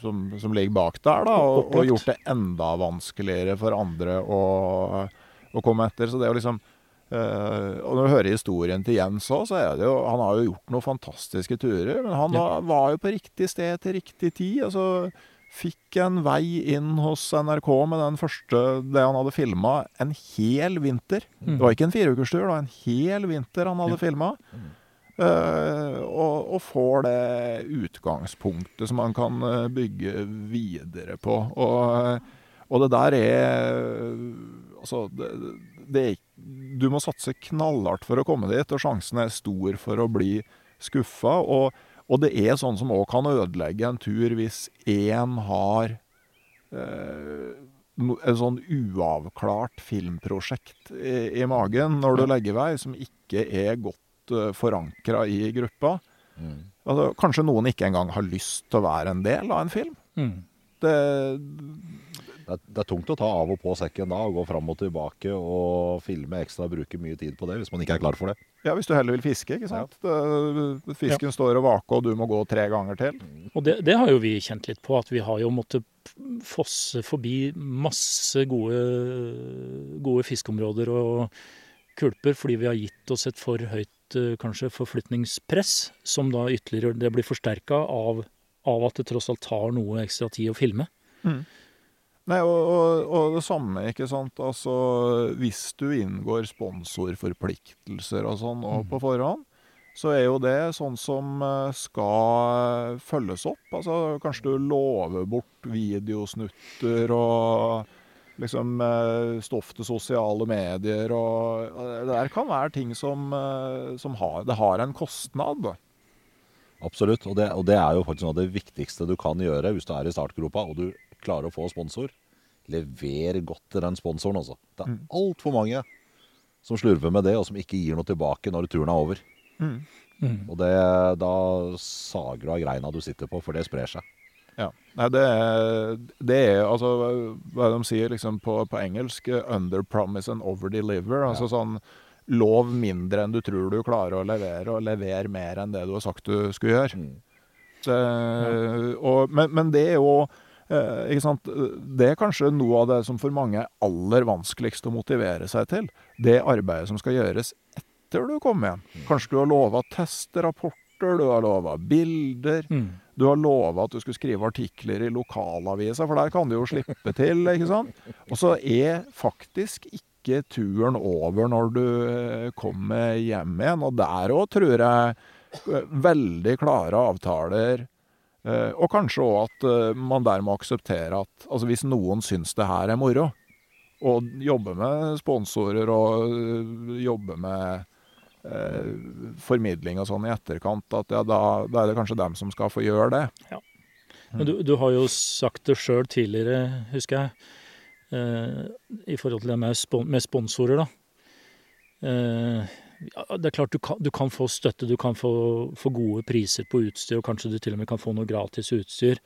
som, som ligger bak der, da, og, og gjort det enda vanskeligere for andre å, å komme etter. Så det er jo liksom Uh, og når du hører historien til Jens òg, så er det jo Han har jo gjort noen fantastiske turer, men han Ja. var, var jo på riktig sted til riktig tid. altså Fikk en vei inn hos NRK med den første det han hadde filma en hel vinter. Mm. Det var ikke en fireukerstur, det var en hel vinter han hadde Ja. filma. Eh, og, og får det utgangspunktet som man kan eh, bygge videre på. Og, og det der er Altså, det, det er Du må satse knallhardt for å komme dit, og sjansen er stor for å bli skuffa. Og, og det er sånn som òg kan ødelegge en tur hvis én har eh, en sånn uavklart filmprosjekt i, i magen når du legger vei, som ikke er godt eh, forankra i gruppa. Mm. Altså, kanskje noen ikke engang har lyst til å være en del av en film. mm. Det, Det, er, det er tungt å ta av og på sekken da, og gå fram og tilbake og filme ekstra og bruke mye tid på det, hvis man ikke er klar for det. ja, hvis du heller vil fiske, ikke sant. Ja. fisken står og vaker, og du må gå tre ganger til. Og det, det har jo vi kjent litt på, at vi har jo måttet fosse forbi masse gode, gode fiskeområder og kulper fordi vi har gitt oss et for høyt eh, kanskje forflytningspress, som da ytterligere det blir forsterka av, av at det tross alt tar noe ekstra tid å filme. Nei, og, og, og det samme, ikke sant. Altså, hvis du inngår sponsorforpliktelser og sånn og på forhånd, så er jo det sånn som eh, skal følges opp. Altså, kanskje du lover bort videosnutter og liksom eh, stoff til sosiale medier og Det der kan være ting som, eh, som har Det har en kostnad. Absolutt. Og det, og det er jo faktisk noe av det viktigste du kan gjøre hvis du er i startgropa og du klarer å få sponsor. Lever godt til den sponsoren, altså. Det er Mm. altfor mange som slurver med det, og som ikke gir noe tilbake når turen er over. Mm. Og det, da sager du av greina du sitter på, for det sprer seg. Ja. Nei, det er, det er altså Hva er det de sier liksom på, på engelsk? Under promise and over deliver. Altså sånn Lov mindre enn du tror du klarer å levere, og lever mer enn det du har sagt du skulle gjøre. Mm. Det, og, men, men det er jo? Det er kanskje noe av det som for mange er aller vanskeligst å motivere seg til. Det arbeidet som skal gjøres etter du kommer hjem. Kanskje du har lova testrapporter, du har lova bilder. Mm. Du har lova at du skulle skrive artikler i lokalavisa, for der kan du jo slippe til, ikke sant? Og så er faktisk ikke turen over når du eh, kommer hjem igjen. Og der òg tror jeg eh, veldig klare avtaler Eh, og kanskje òg at eh, man dermed aksepterer at altså hvis noen syns det her er moro, og jobber med sponsorer og øh, jobber med eh, formidling og sånn i etterkant, at ja, da, da er det kanskje dem som skal få gjøre det. Men du, du har jo sagt det sjøl tidligere, husker jeg, eh, i forhold til det med, spon med sponsorer, da. Eh, ja, det er klart du kan, du kan få støtte, du kan få, få gode priser på utstyr, og kanskje du til og med kan få noe gratis utstyr.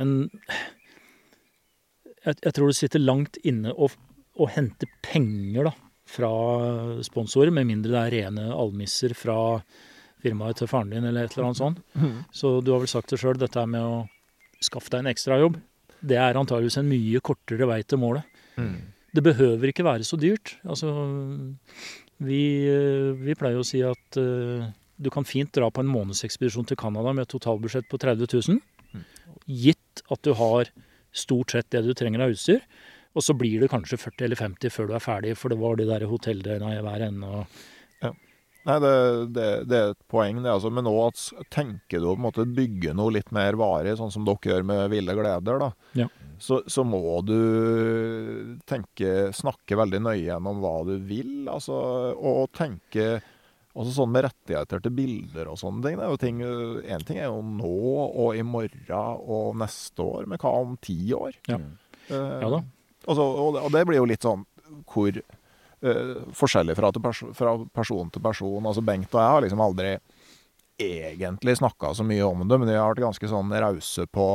Men jeg, jeg tror det sitter langt inne å, å hente penger da, fra sponsorer, med mindre det er rene almisser fra firmaet til faren din eller et eller annet sånt. Så du har vel sagt det sjøl, dette med å skaffe deg en ekstrajobb, det er antageligvis en mye kortere vei til målet. Det behøver ikke være så dyrt. Altså, vi, eh, vi pleier å si at uh, du kan fint dra på en månedsekspedisjon til Canada med et totalbudsjett på 30 000, gitt at du har stort sett det du trenger av utstyr. Og så blir det kanskje 40 eller 50 før du er ferdig, for det var de der hotelldøgna i hver ende. og Nei, det, det, det er et poeng, det. altså. Men at, tenker du å måte bygge noe litt mer varig, sånn som dere gjør med Ville gleder, da. Ja. Så, så må du tenke, snakke veldig nøye gjennom hva du vil. Altså, og tenke også sånn med rettigheter til bilder og sånne ting. Det er jo ting Én ting er jo nå og i morgen og neste år, men hva om ti år? Ja. Eh, Ja da. Altså, og, det, og det blir jo litt sånn hvor forskjellig fra, til perso fra person til person. Altså Bengt og jeg har liksom aldri egentlig snakka så mye om det, men vi har vært ganske sånn rause på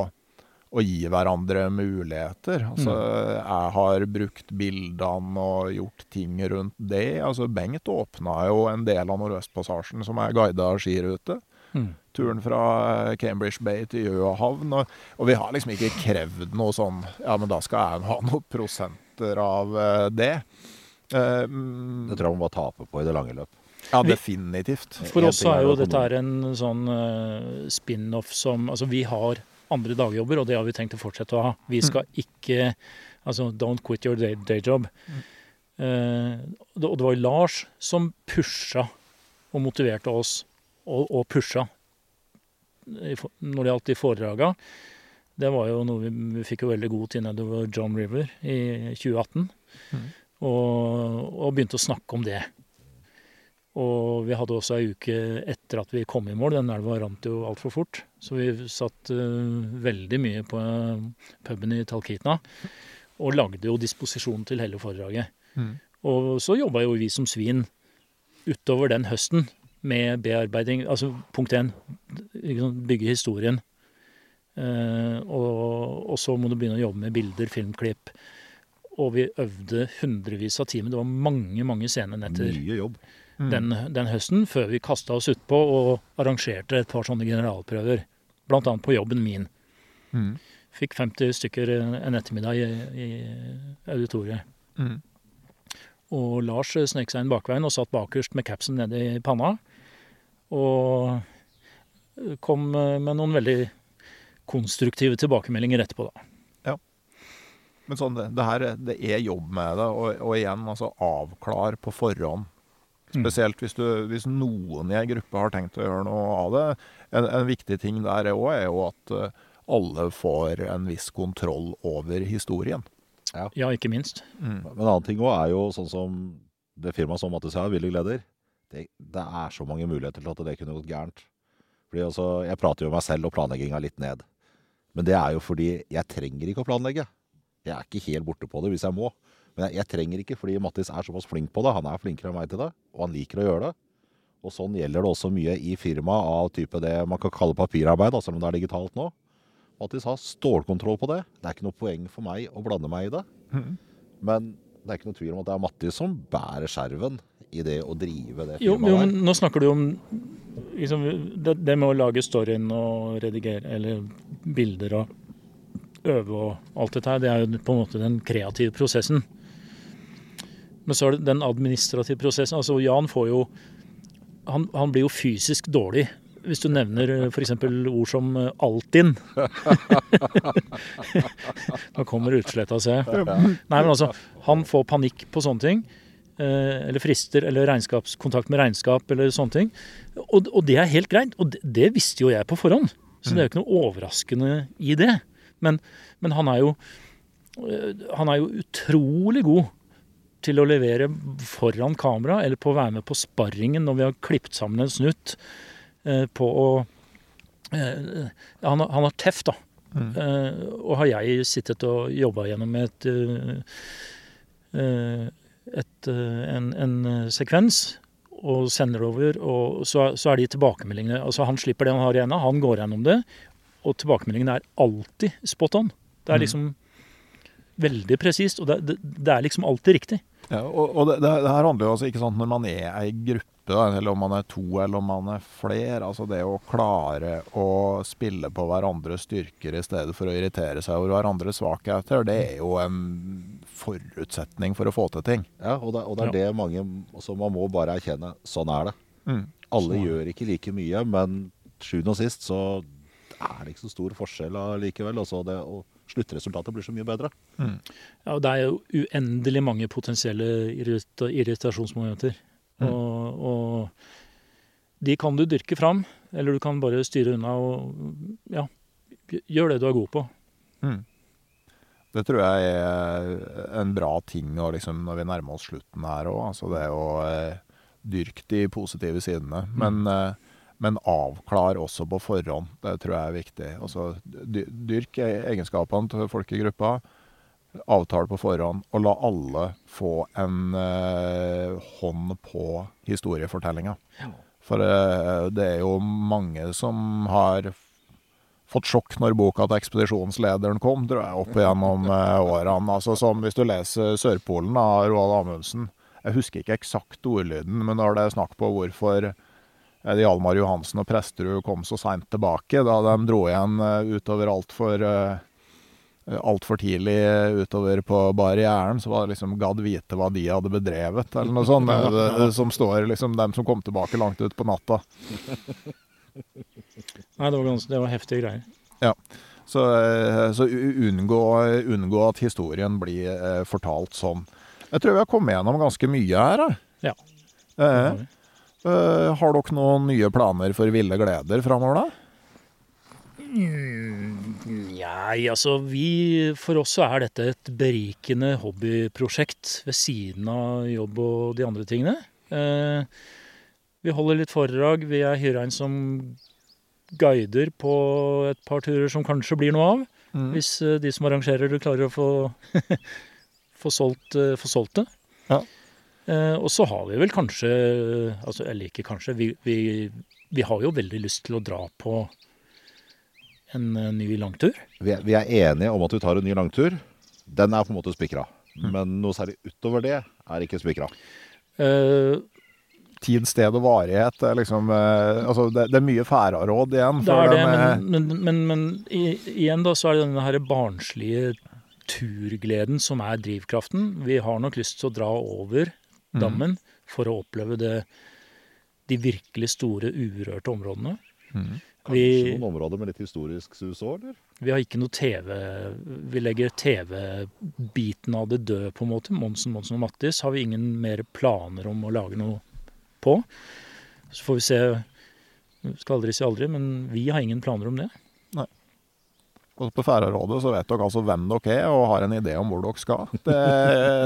å gi hverandre muligheter. Altså, jeg har brukt bildene og gjort ting rundt det. Altså, Bengt åpna jo en del av Nordøstpassasjen som er guida skirute. Mm. Turen fra eh, Cambridge Bay til Gjøhavn. Og, og vi har liksom ikke krevd noe sånn Ja, men da skal jeg ha noen prosenter av eh, det. Eh, mm, Det tror jeg man bare taper på i det lange løp. ja, definitivt. For oss er jo dette er en sånn eh, spin-off som Altså, vi har andre dagjobber, og det har vi tenkt å fortsette å ha. Vi skal ikke Altså, don't quit your day, day job. Eh, og det var Lars som pusha og motiverte oss, og, og pusha når det gjaldt de foredraga. Det var jo noe vi, vi fikk jo veldig god tid nedover John River i 2018. Mhm. Og, og begynte å snakke om det. Og vi hadde også ei uke etter at vi kom i mål. Den elva rant jo altfor fort. Så vi satt uh, veldig mye på eh, puben i Talkitna Og lagde jo disposisjon til hele foredraget. Mm. Og så jobba jo vi som svin utover den høsten med bearbeiding. Altså punkt én, bygge historien. Uh, og, og så må du begynne å jobbe med bilder, filmklipp. Og vi øvde hundrevis av timer. Det var mange, mange scenenetter Mye jobb. Mm. den, den høsten, før vi kasta oss utpå og arrangerte et par sånne generalprøver. Blant annet på jobben min. Mm. Fikk 50 stykker en ettermiddag i, i auditoriet. Mm. Og Lars snek seg inn bakveien og satt bakerst med capsen nede i panna. Og kom med noen veldig konstruktive tilbakemeldinger etterpå, da. Men sånn, det, det her det er jobb med det, og, og igjen, altså avklar på forhånd. Mm. Spesielt hvis, du, hvis noen i ei gruppe har tenkt å gjøre noe av det. En, en viktig ting der òg er jo at eh, alle får en viss kontroll over historien. Ja, ikke minst. Mm. Men en annen ting òg er jo sånn som det firmaet som Mattis har, Ville Gleder. Det, det er så mange muligheter til at det kunne gått gærent. Fordi altså, Jeg prater jo meg selv og planlegginga litt ned. Men det er jo fordi jeg trenger ikke å planlegge. Jeg er ikke helt borte på det hvis jeg må. Men jeg, jeg trenger ikke, fordi Mattis er såpass flink på det. Han er flinkere enn meg til det, og han liker å gjøre det. Og sånn gjelder det også mye i firmaet av type det man kan kalle papirarbeid, selv om det er digitalt nå. Mattis har stålkontroll på det. Det er ikke noe poeng for meg å blande meg i det. Mhm. Men det er ikke noe tvil om at det er Mattis som bærer skjerven i det å drive det firmaet jo jo men nå snakker du om liksom, det, det med å lage storyen og redigere eller bilder og øve og alt dette her, det er jo på en måte den kreative prosessen. Men så er det den administrative prosessen. Altså Jan får jo Han, han blir jo fysisk dårlig hvis du nevner f.eks. ord som eh, Altinn. da kommer utsletta seg. Nei, men altså, han får panikk på sånne ting. eh, Eller frister, eller regnskapskontakt med regnskap, eller sånne ting. Og, og det er helt greit. Og det, det visste jo jeg på forhånd. Så det er jo ikke noe overraskende i det. Men, men han er jo øh, han er jo utrolig god til å levere foran kamera, eller på å være med på sparringen når vi har klippet sammen en snutt. eh, På å eh, Han, han har teft, da. Mm. Eh, og har jeg sittet og jobba gjennom et, eh, eh, et eh, en, en eh, sekvens og sender over, og så, så er de tilbakemeldingene Altså, han slipper det han har i hendene, han går gjennom det, og tilbakemeldingene er alltid spot on. Det er Mm. liksom veldig presist, og det, det, det er liksom alltid riktig. Ja, og, og det, det, det her handler jo altså ikke sant når man er ei gruppe, da, eller om man er to eller om man er flere. Altså det å klare å spille på hverandres styrker i stedet for å irritere seg over hverandres svakheter, det er jo en forutsetning for å få til ting. Ja, og det, og det er det mange Så man må bare erkjenne. Sånn er det. Mm. Alle Sånn. gjør ikke like mye, men sjuende og sist så er det ikke så stor forskjell allikevel. Altså det, og sluttresultatet blir så mye bedre. Ja, og det er jo uendelig mange potensielle irrita irritasjonsmomenter. Mm. Og, og de kan du dyrke fram, eller du kan bare styre unna og ja, gjør det du er god på. Mm. Det tror jeg er en bra ting å liksom, når vi nærmer oss slutten her òg. Altså det å eh, dyrke de positive sidene. Men, eh, men avklar også på forhånd. Det tror jeg er viktig. Altså, dyrk e- egenskapene til folk i gruppa. Avtale på forhånd, og la alle få en eh, hånd på historiefortellinga. For eh, det er jo mange som har fått sjokk når boka til ekspedisjonslederen kom, tror jeg, opp igjennom eh, årene. Altså som hvis du leser 'Sørpolen' av Roald Amundsen. Jeg husker ikke eksakt ordlyden, men når det er snakk på hvorfor Hjalmar Johansen og Presterud kom så seint tilbake, da de dro igjen eh, utover altfor alt Altfor tidlig utover på barrieren, så var det liksom 'gadd vite hva de hadde bedrevet', eller noe sånt. Det, det, som står liksom dem som kom tilbake langt ut på natta. Nei, det var, ganske, det var heftige greier. Så, eh, så unngå, unngå at historien blir eh, fortalt sånn. Jeg tror vi har kommet gjennom ganske mye her. da. Ja. Eh, Det har vi. Eh, har dere noen nye planer for ville gleder framover, da? Nei, altså vi For oss så er dette et berikende hobbyprosjekt ved siden av jobb og de andre tingene. Eh, vi holder litt foredrag. Vi er hyra inn som guider på et par turer som kanskje blir noe av. Mm. Hvis eh, de som arrangerer det, klarer å få, få, solgt, få solgt det. Ja. Eh, og så har vi vel kanskje altså Eller ikke kanskje. Vi, vi, vi har jo veldig lyst til å dra på en eh, ny langtur. Vi er, vi er enige om at vi tar en ny langtur. Den er på en måte spikra. Men noe særlig utover det er ikke spikra. Eh, Tid, sted og varighet. Er, liksom, eh, altså det, det er mye færaråd igjen. det er det, den, men, men, men, men i, igjen da så er det denne her barnslige turgleden som er drivkraften. Vi har nok lyst til å dra over Mm. for å oppleve det, de virkelig store urørte områdene. mm. Kanskje Vi- noen områder med litt historisk sus òg, eller? Vi har ikke noe TV Vi legger TV-biten av det død, på en måte. Monsen, Monsen og Mattis har vi ingen mer planer om å lage noe på. Så får vi se. Skal aldri si aldri, men vi har ingen planer om det. Og på Færøyrådet så vet dere altså hvem dere er og har en idé om hvor dere skal. Det,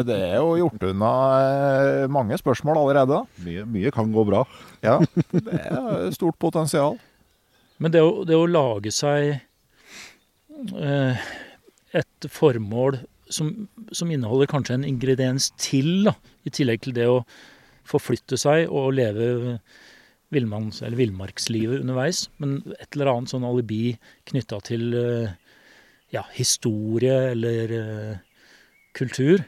det er jo gjort unna eh, mange spørsmål allerede. Mye, mye kan gå bra. Ja, det er stort potensial. Men det å, det å lage seg eh, et formål som, som inneholder kanskje en ingrediens til, da, i tillegg til det å forflytte seg og leve villmanns- eller villmarkslivet underveis, men et eller annet sånn alibi knytta til eh, ja, historie eller uh, kultur.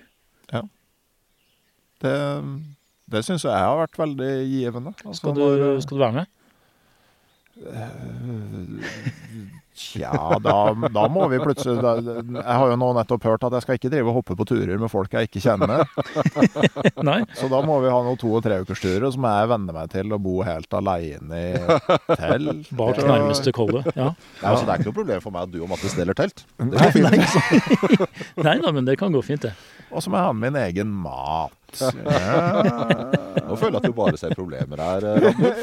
Det, det syns jeg har vært veldig givende. Altså, Skal du, når- skal du være med? Tja, da, da må vi plutselig da, Jeg har jo nå nettopp hørt at jeg skal ikke drive og hoppe på turer med folk jeg ikke kjenner. Nei? Så da må vi ha noen to- og treukersturer, må jeg venne meg til å bo helt aleine i telt. Bak nærmeste kolle, Ja. ja altså, det er ikke noe problem for meg at du og Mattis deler telt. Det går fint. nei, Nei da, men det kan gå fint, det. Og så må jeg ha med min egen mat. Ja. Nå føler jeg at du bare ser problemer her. Ragnar.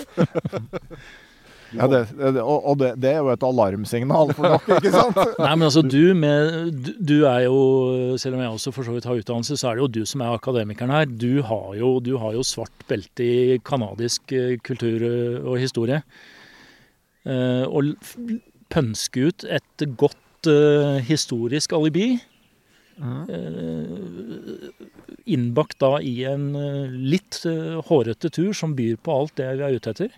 Ja, det, og og det, det er jo et alarmsignal for dere, ikke sant? Nei, men altså du med du, er jo, selv om jeg også for så vidt har utdannelse, så er det jo du som er akademikeren her. Du har jo, du har jo svart belte i kanadisk eh, kultur eh, og historie. Eh, og pønske ut et godt historisk alibi. Mm. innbakt da i en litt hårete tur som byr på alt det vi er ute etter.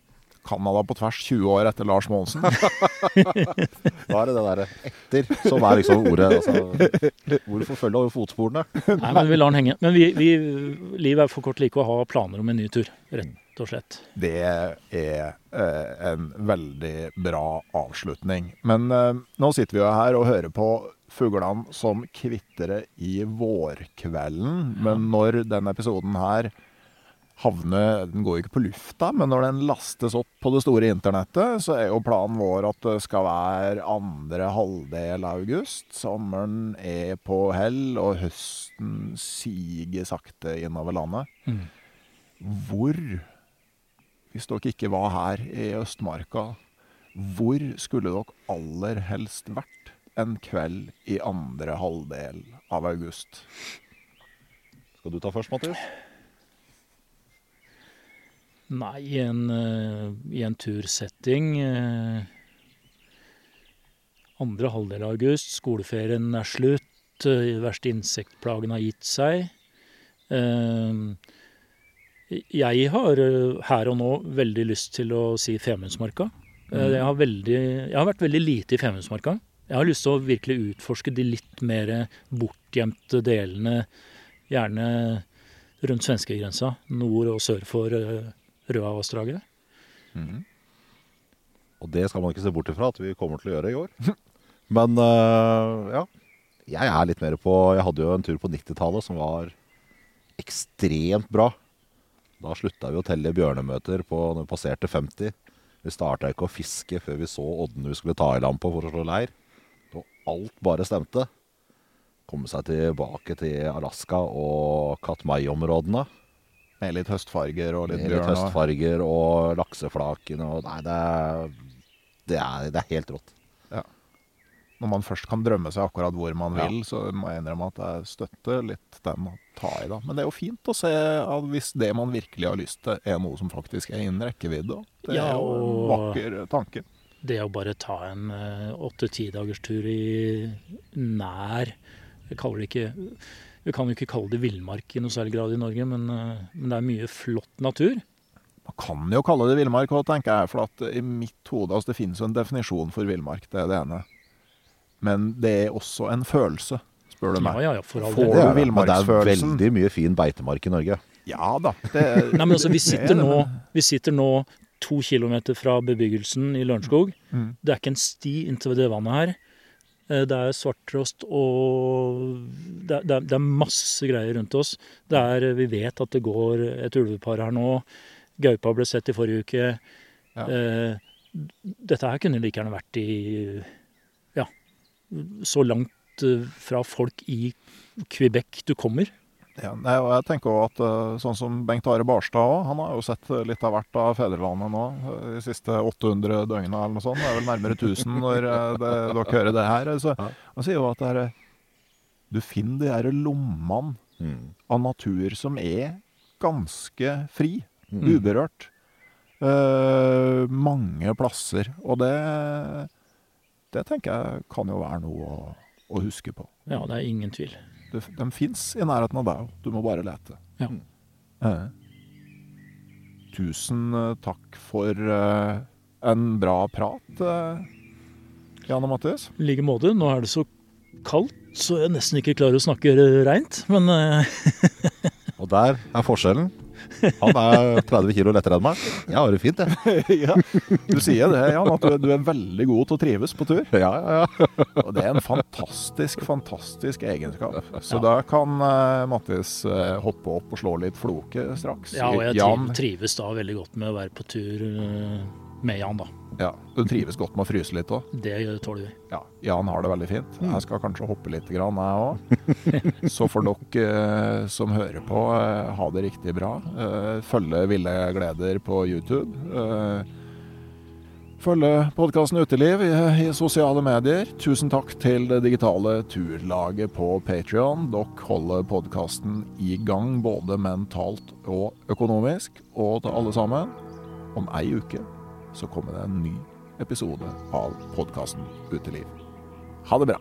Canada på tvers 20 år etter Lars Monsen. Da er det det derre etter som er liksom ordet. Altså, hvorfor følge over fotsporene? Nei, men vi lar den henge. Men vi, vi, livet er for kort like å ha planer om en ny tur, rett og slett. Det er eh, en veldig bra avslutning. Men eh, nå sitter vi jo her og hører på fuglene som kvitrer i vårkvelden. Men når denne episoden her havner Den går jo ikke på lufta, men når den lastes opp på det store internettet, så er jo planen vår at det skal være andre halvdel av august. Sommeren er på hell, og høsten siger sakte innover landet. Mm. Hvor hvis dere ikke var her i Østmarka, hvor skulle dere aller helst vært en kveld i andre halvdel av august? Skal du ta først, Mathias? Nei, i en, eh, i en tursetting eh, Andre halvdel av august, skoleferien er slutt, eh, de verste insektplagene har gitt seg. Eh, Jeg har eh, her og nå veldig lyst til å si Femundsmarka. Eh, Jeg, har veldig, jeg har vært veldig lite i Femundsmarka. Jeg har lyst til å virkelig utforske de litt mer bortgjemte delene, gjerne rundt svenskegrensa, nord og sør for Røavassdraget. Og det skal man ikke se bort ifra at vi kommer til å gjøre i år. Men uh, ja. Jeg er litt mer på Jeg hadde jo en tur på 90-tallet som var ekstremt bra. Da slutta vi å telle bjørnemøter på når vi passerte 50. Vi starta ikke å fiske før vi så oddene vi skulle ta i land på for å slå leir. Og alt bare stemte. Komme seg tilbake til Alaska og Katmai-områdene. Med litt høstfarger og litt litt bjørn. høstfarger og lakseflaken og Nei, det er, det er, det er helt rått. Når man først kan drømme seg akkurat hvor man Ja. vil, så må jeg innrømme at jeg støtter litt den å ta i, da. Men det er jo fint å se at hvis det man virkelig har lyst til, er noe som faktisk er innen rekkevidde. Det Ja, er jo en vakker tanke. Det å bare ta en åtte-ti dagers tur i nær Jeg kaller det ikke Vi kan jo ikke kalle det villmark i noe særlig grad i Norge, men, eh, men det er mye flott natur. Man kan jo kalle det villmark òg, tenker jeg. For at i mitt hode altså det finnes jo en definisjon for villmark, det er det ene. Men det er også en følelse, spør du meg. ja, ja, for all Får du er det. Er veldig mye fin beitemark i Norge. Ja da. Det, Nei, men altså, vi sitter er nå, vi sitter nå to kilometer fra bebyggelsen i Lørenskog. Mm. Det er ikke en sti inntil det vannet her. Eh, Det er svarttrost og det er, det, er, masse greier rundt oss. Det er, vi vet at det går et ulvepar her nå. Gaupa ble sett i forrige uke. Ja. Eh, Dette her kunne like gjerne vært i Ja, så langt eh, fra folk i Quebec du kommer. Ja, nei, og jeg tenker også at eh, sånn som Bengt Are Barstad òg, han har jo sett litt av hvert av fedrelandet nå eh, de siste 800 døgna eller noe sånt. Det er vel nærmere 1000 når eh, det, dere hører det her. Så, Han sier jo at det er, du finner de her lommene Mm. av natur som er ganske fri, Mm. uberørt. uh, mange plasser. Og det, det tenker jeg kan jo være noe å, å huske på. Ja, det er ingen tvil. Det, de fins i nærheten av deg, du må bare lete. Ja. Eh. Tusen takk for eh, en bra prat, eh, Jan og Mathias. I like måte. Nå er det så kaldt, så jeg nesten ikke klarer å snakke reint. Men eh, Og der er forskjellen. Han er 30 kilo lettere enn meg. Jeg har det fint, jeg. ja, du sier det, Jan, at du, er- du er veldig god til å trives på tur. Ja, ja, ja. Og det er en fantastisk, fantastisk egenskap. Så da kan uh, Mattis uh, hoppe opp og slå litt floke straks. ja, og jeg Jan, trives da veldig godt med å være på tur eh, med Jan, da. ja, du trives godt med å fryse litt òg? Det tåler vi. Ja, Jan har det veldig fint. Mm. Jeg skal kanskje hoppe litt, grann, jeg òg. Så får dere eh, som hører på, eh, ha det riktig bra. Eh, følge Ville gleder på YouTube. Følge podkasten Uteliv i, sosiale medier. Tusen takk til det digitale turlaget på Patrion. Dere holder podkasten i gang både mentalt og økonomisk. Og til alle sammen, om ei uke så kommer det en ny episode av podkasten Uteliv. Ha det bra.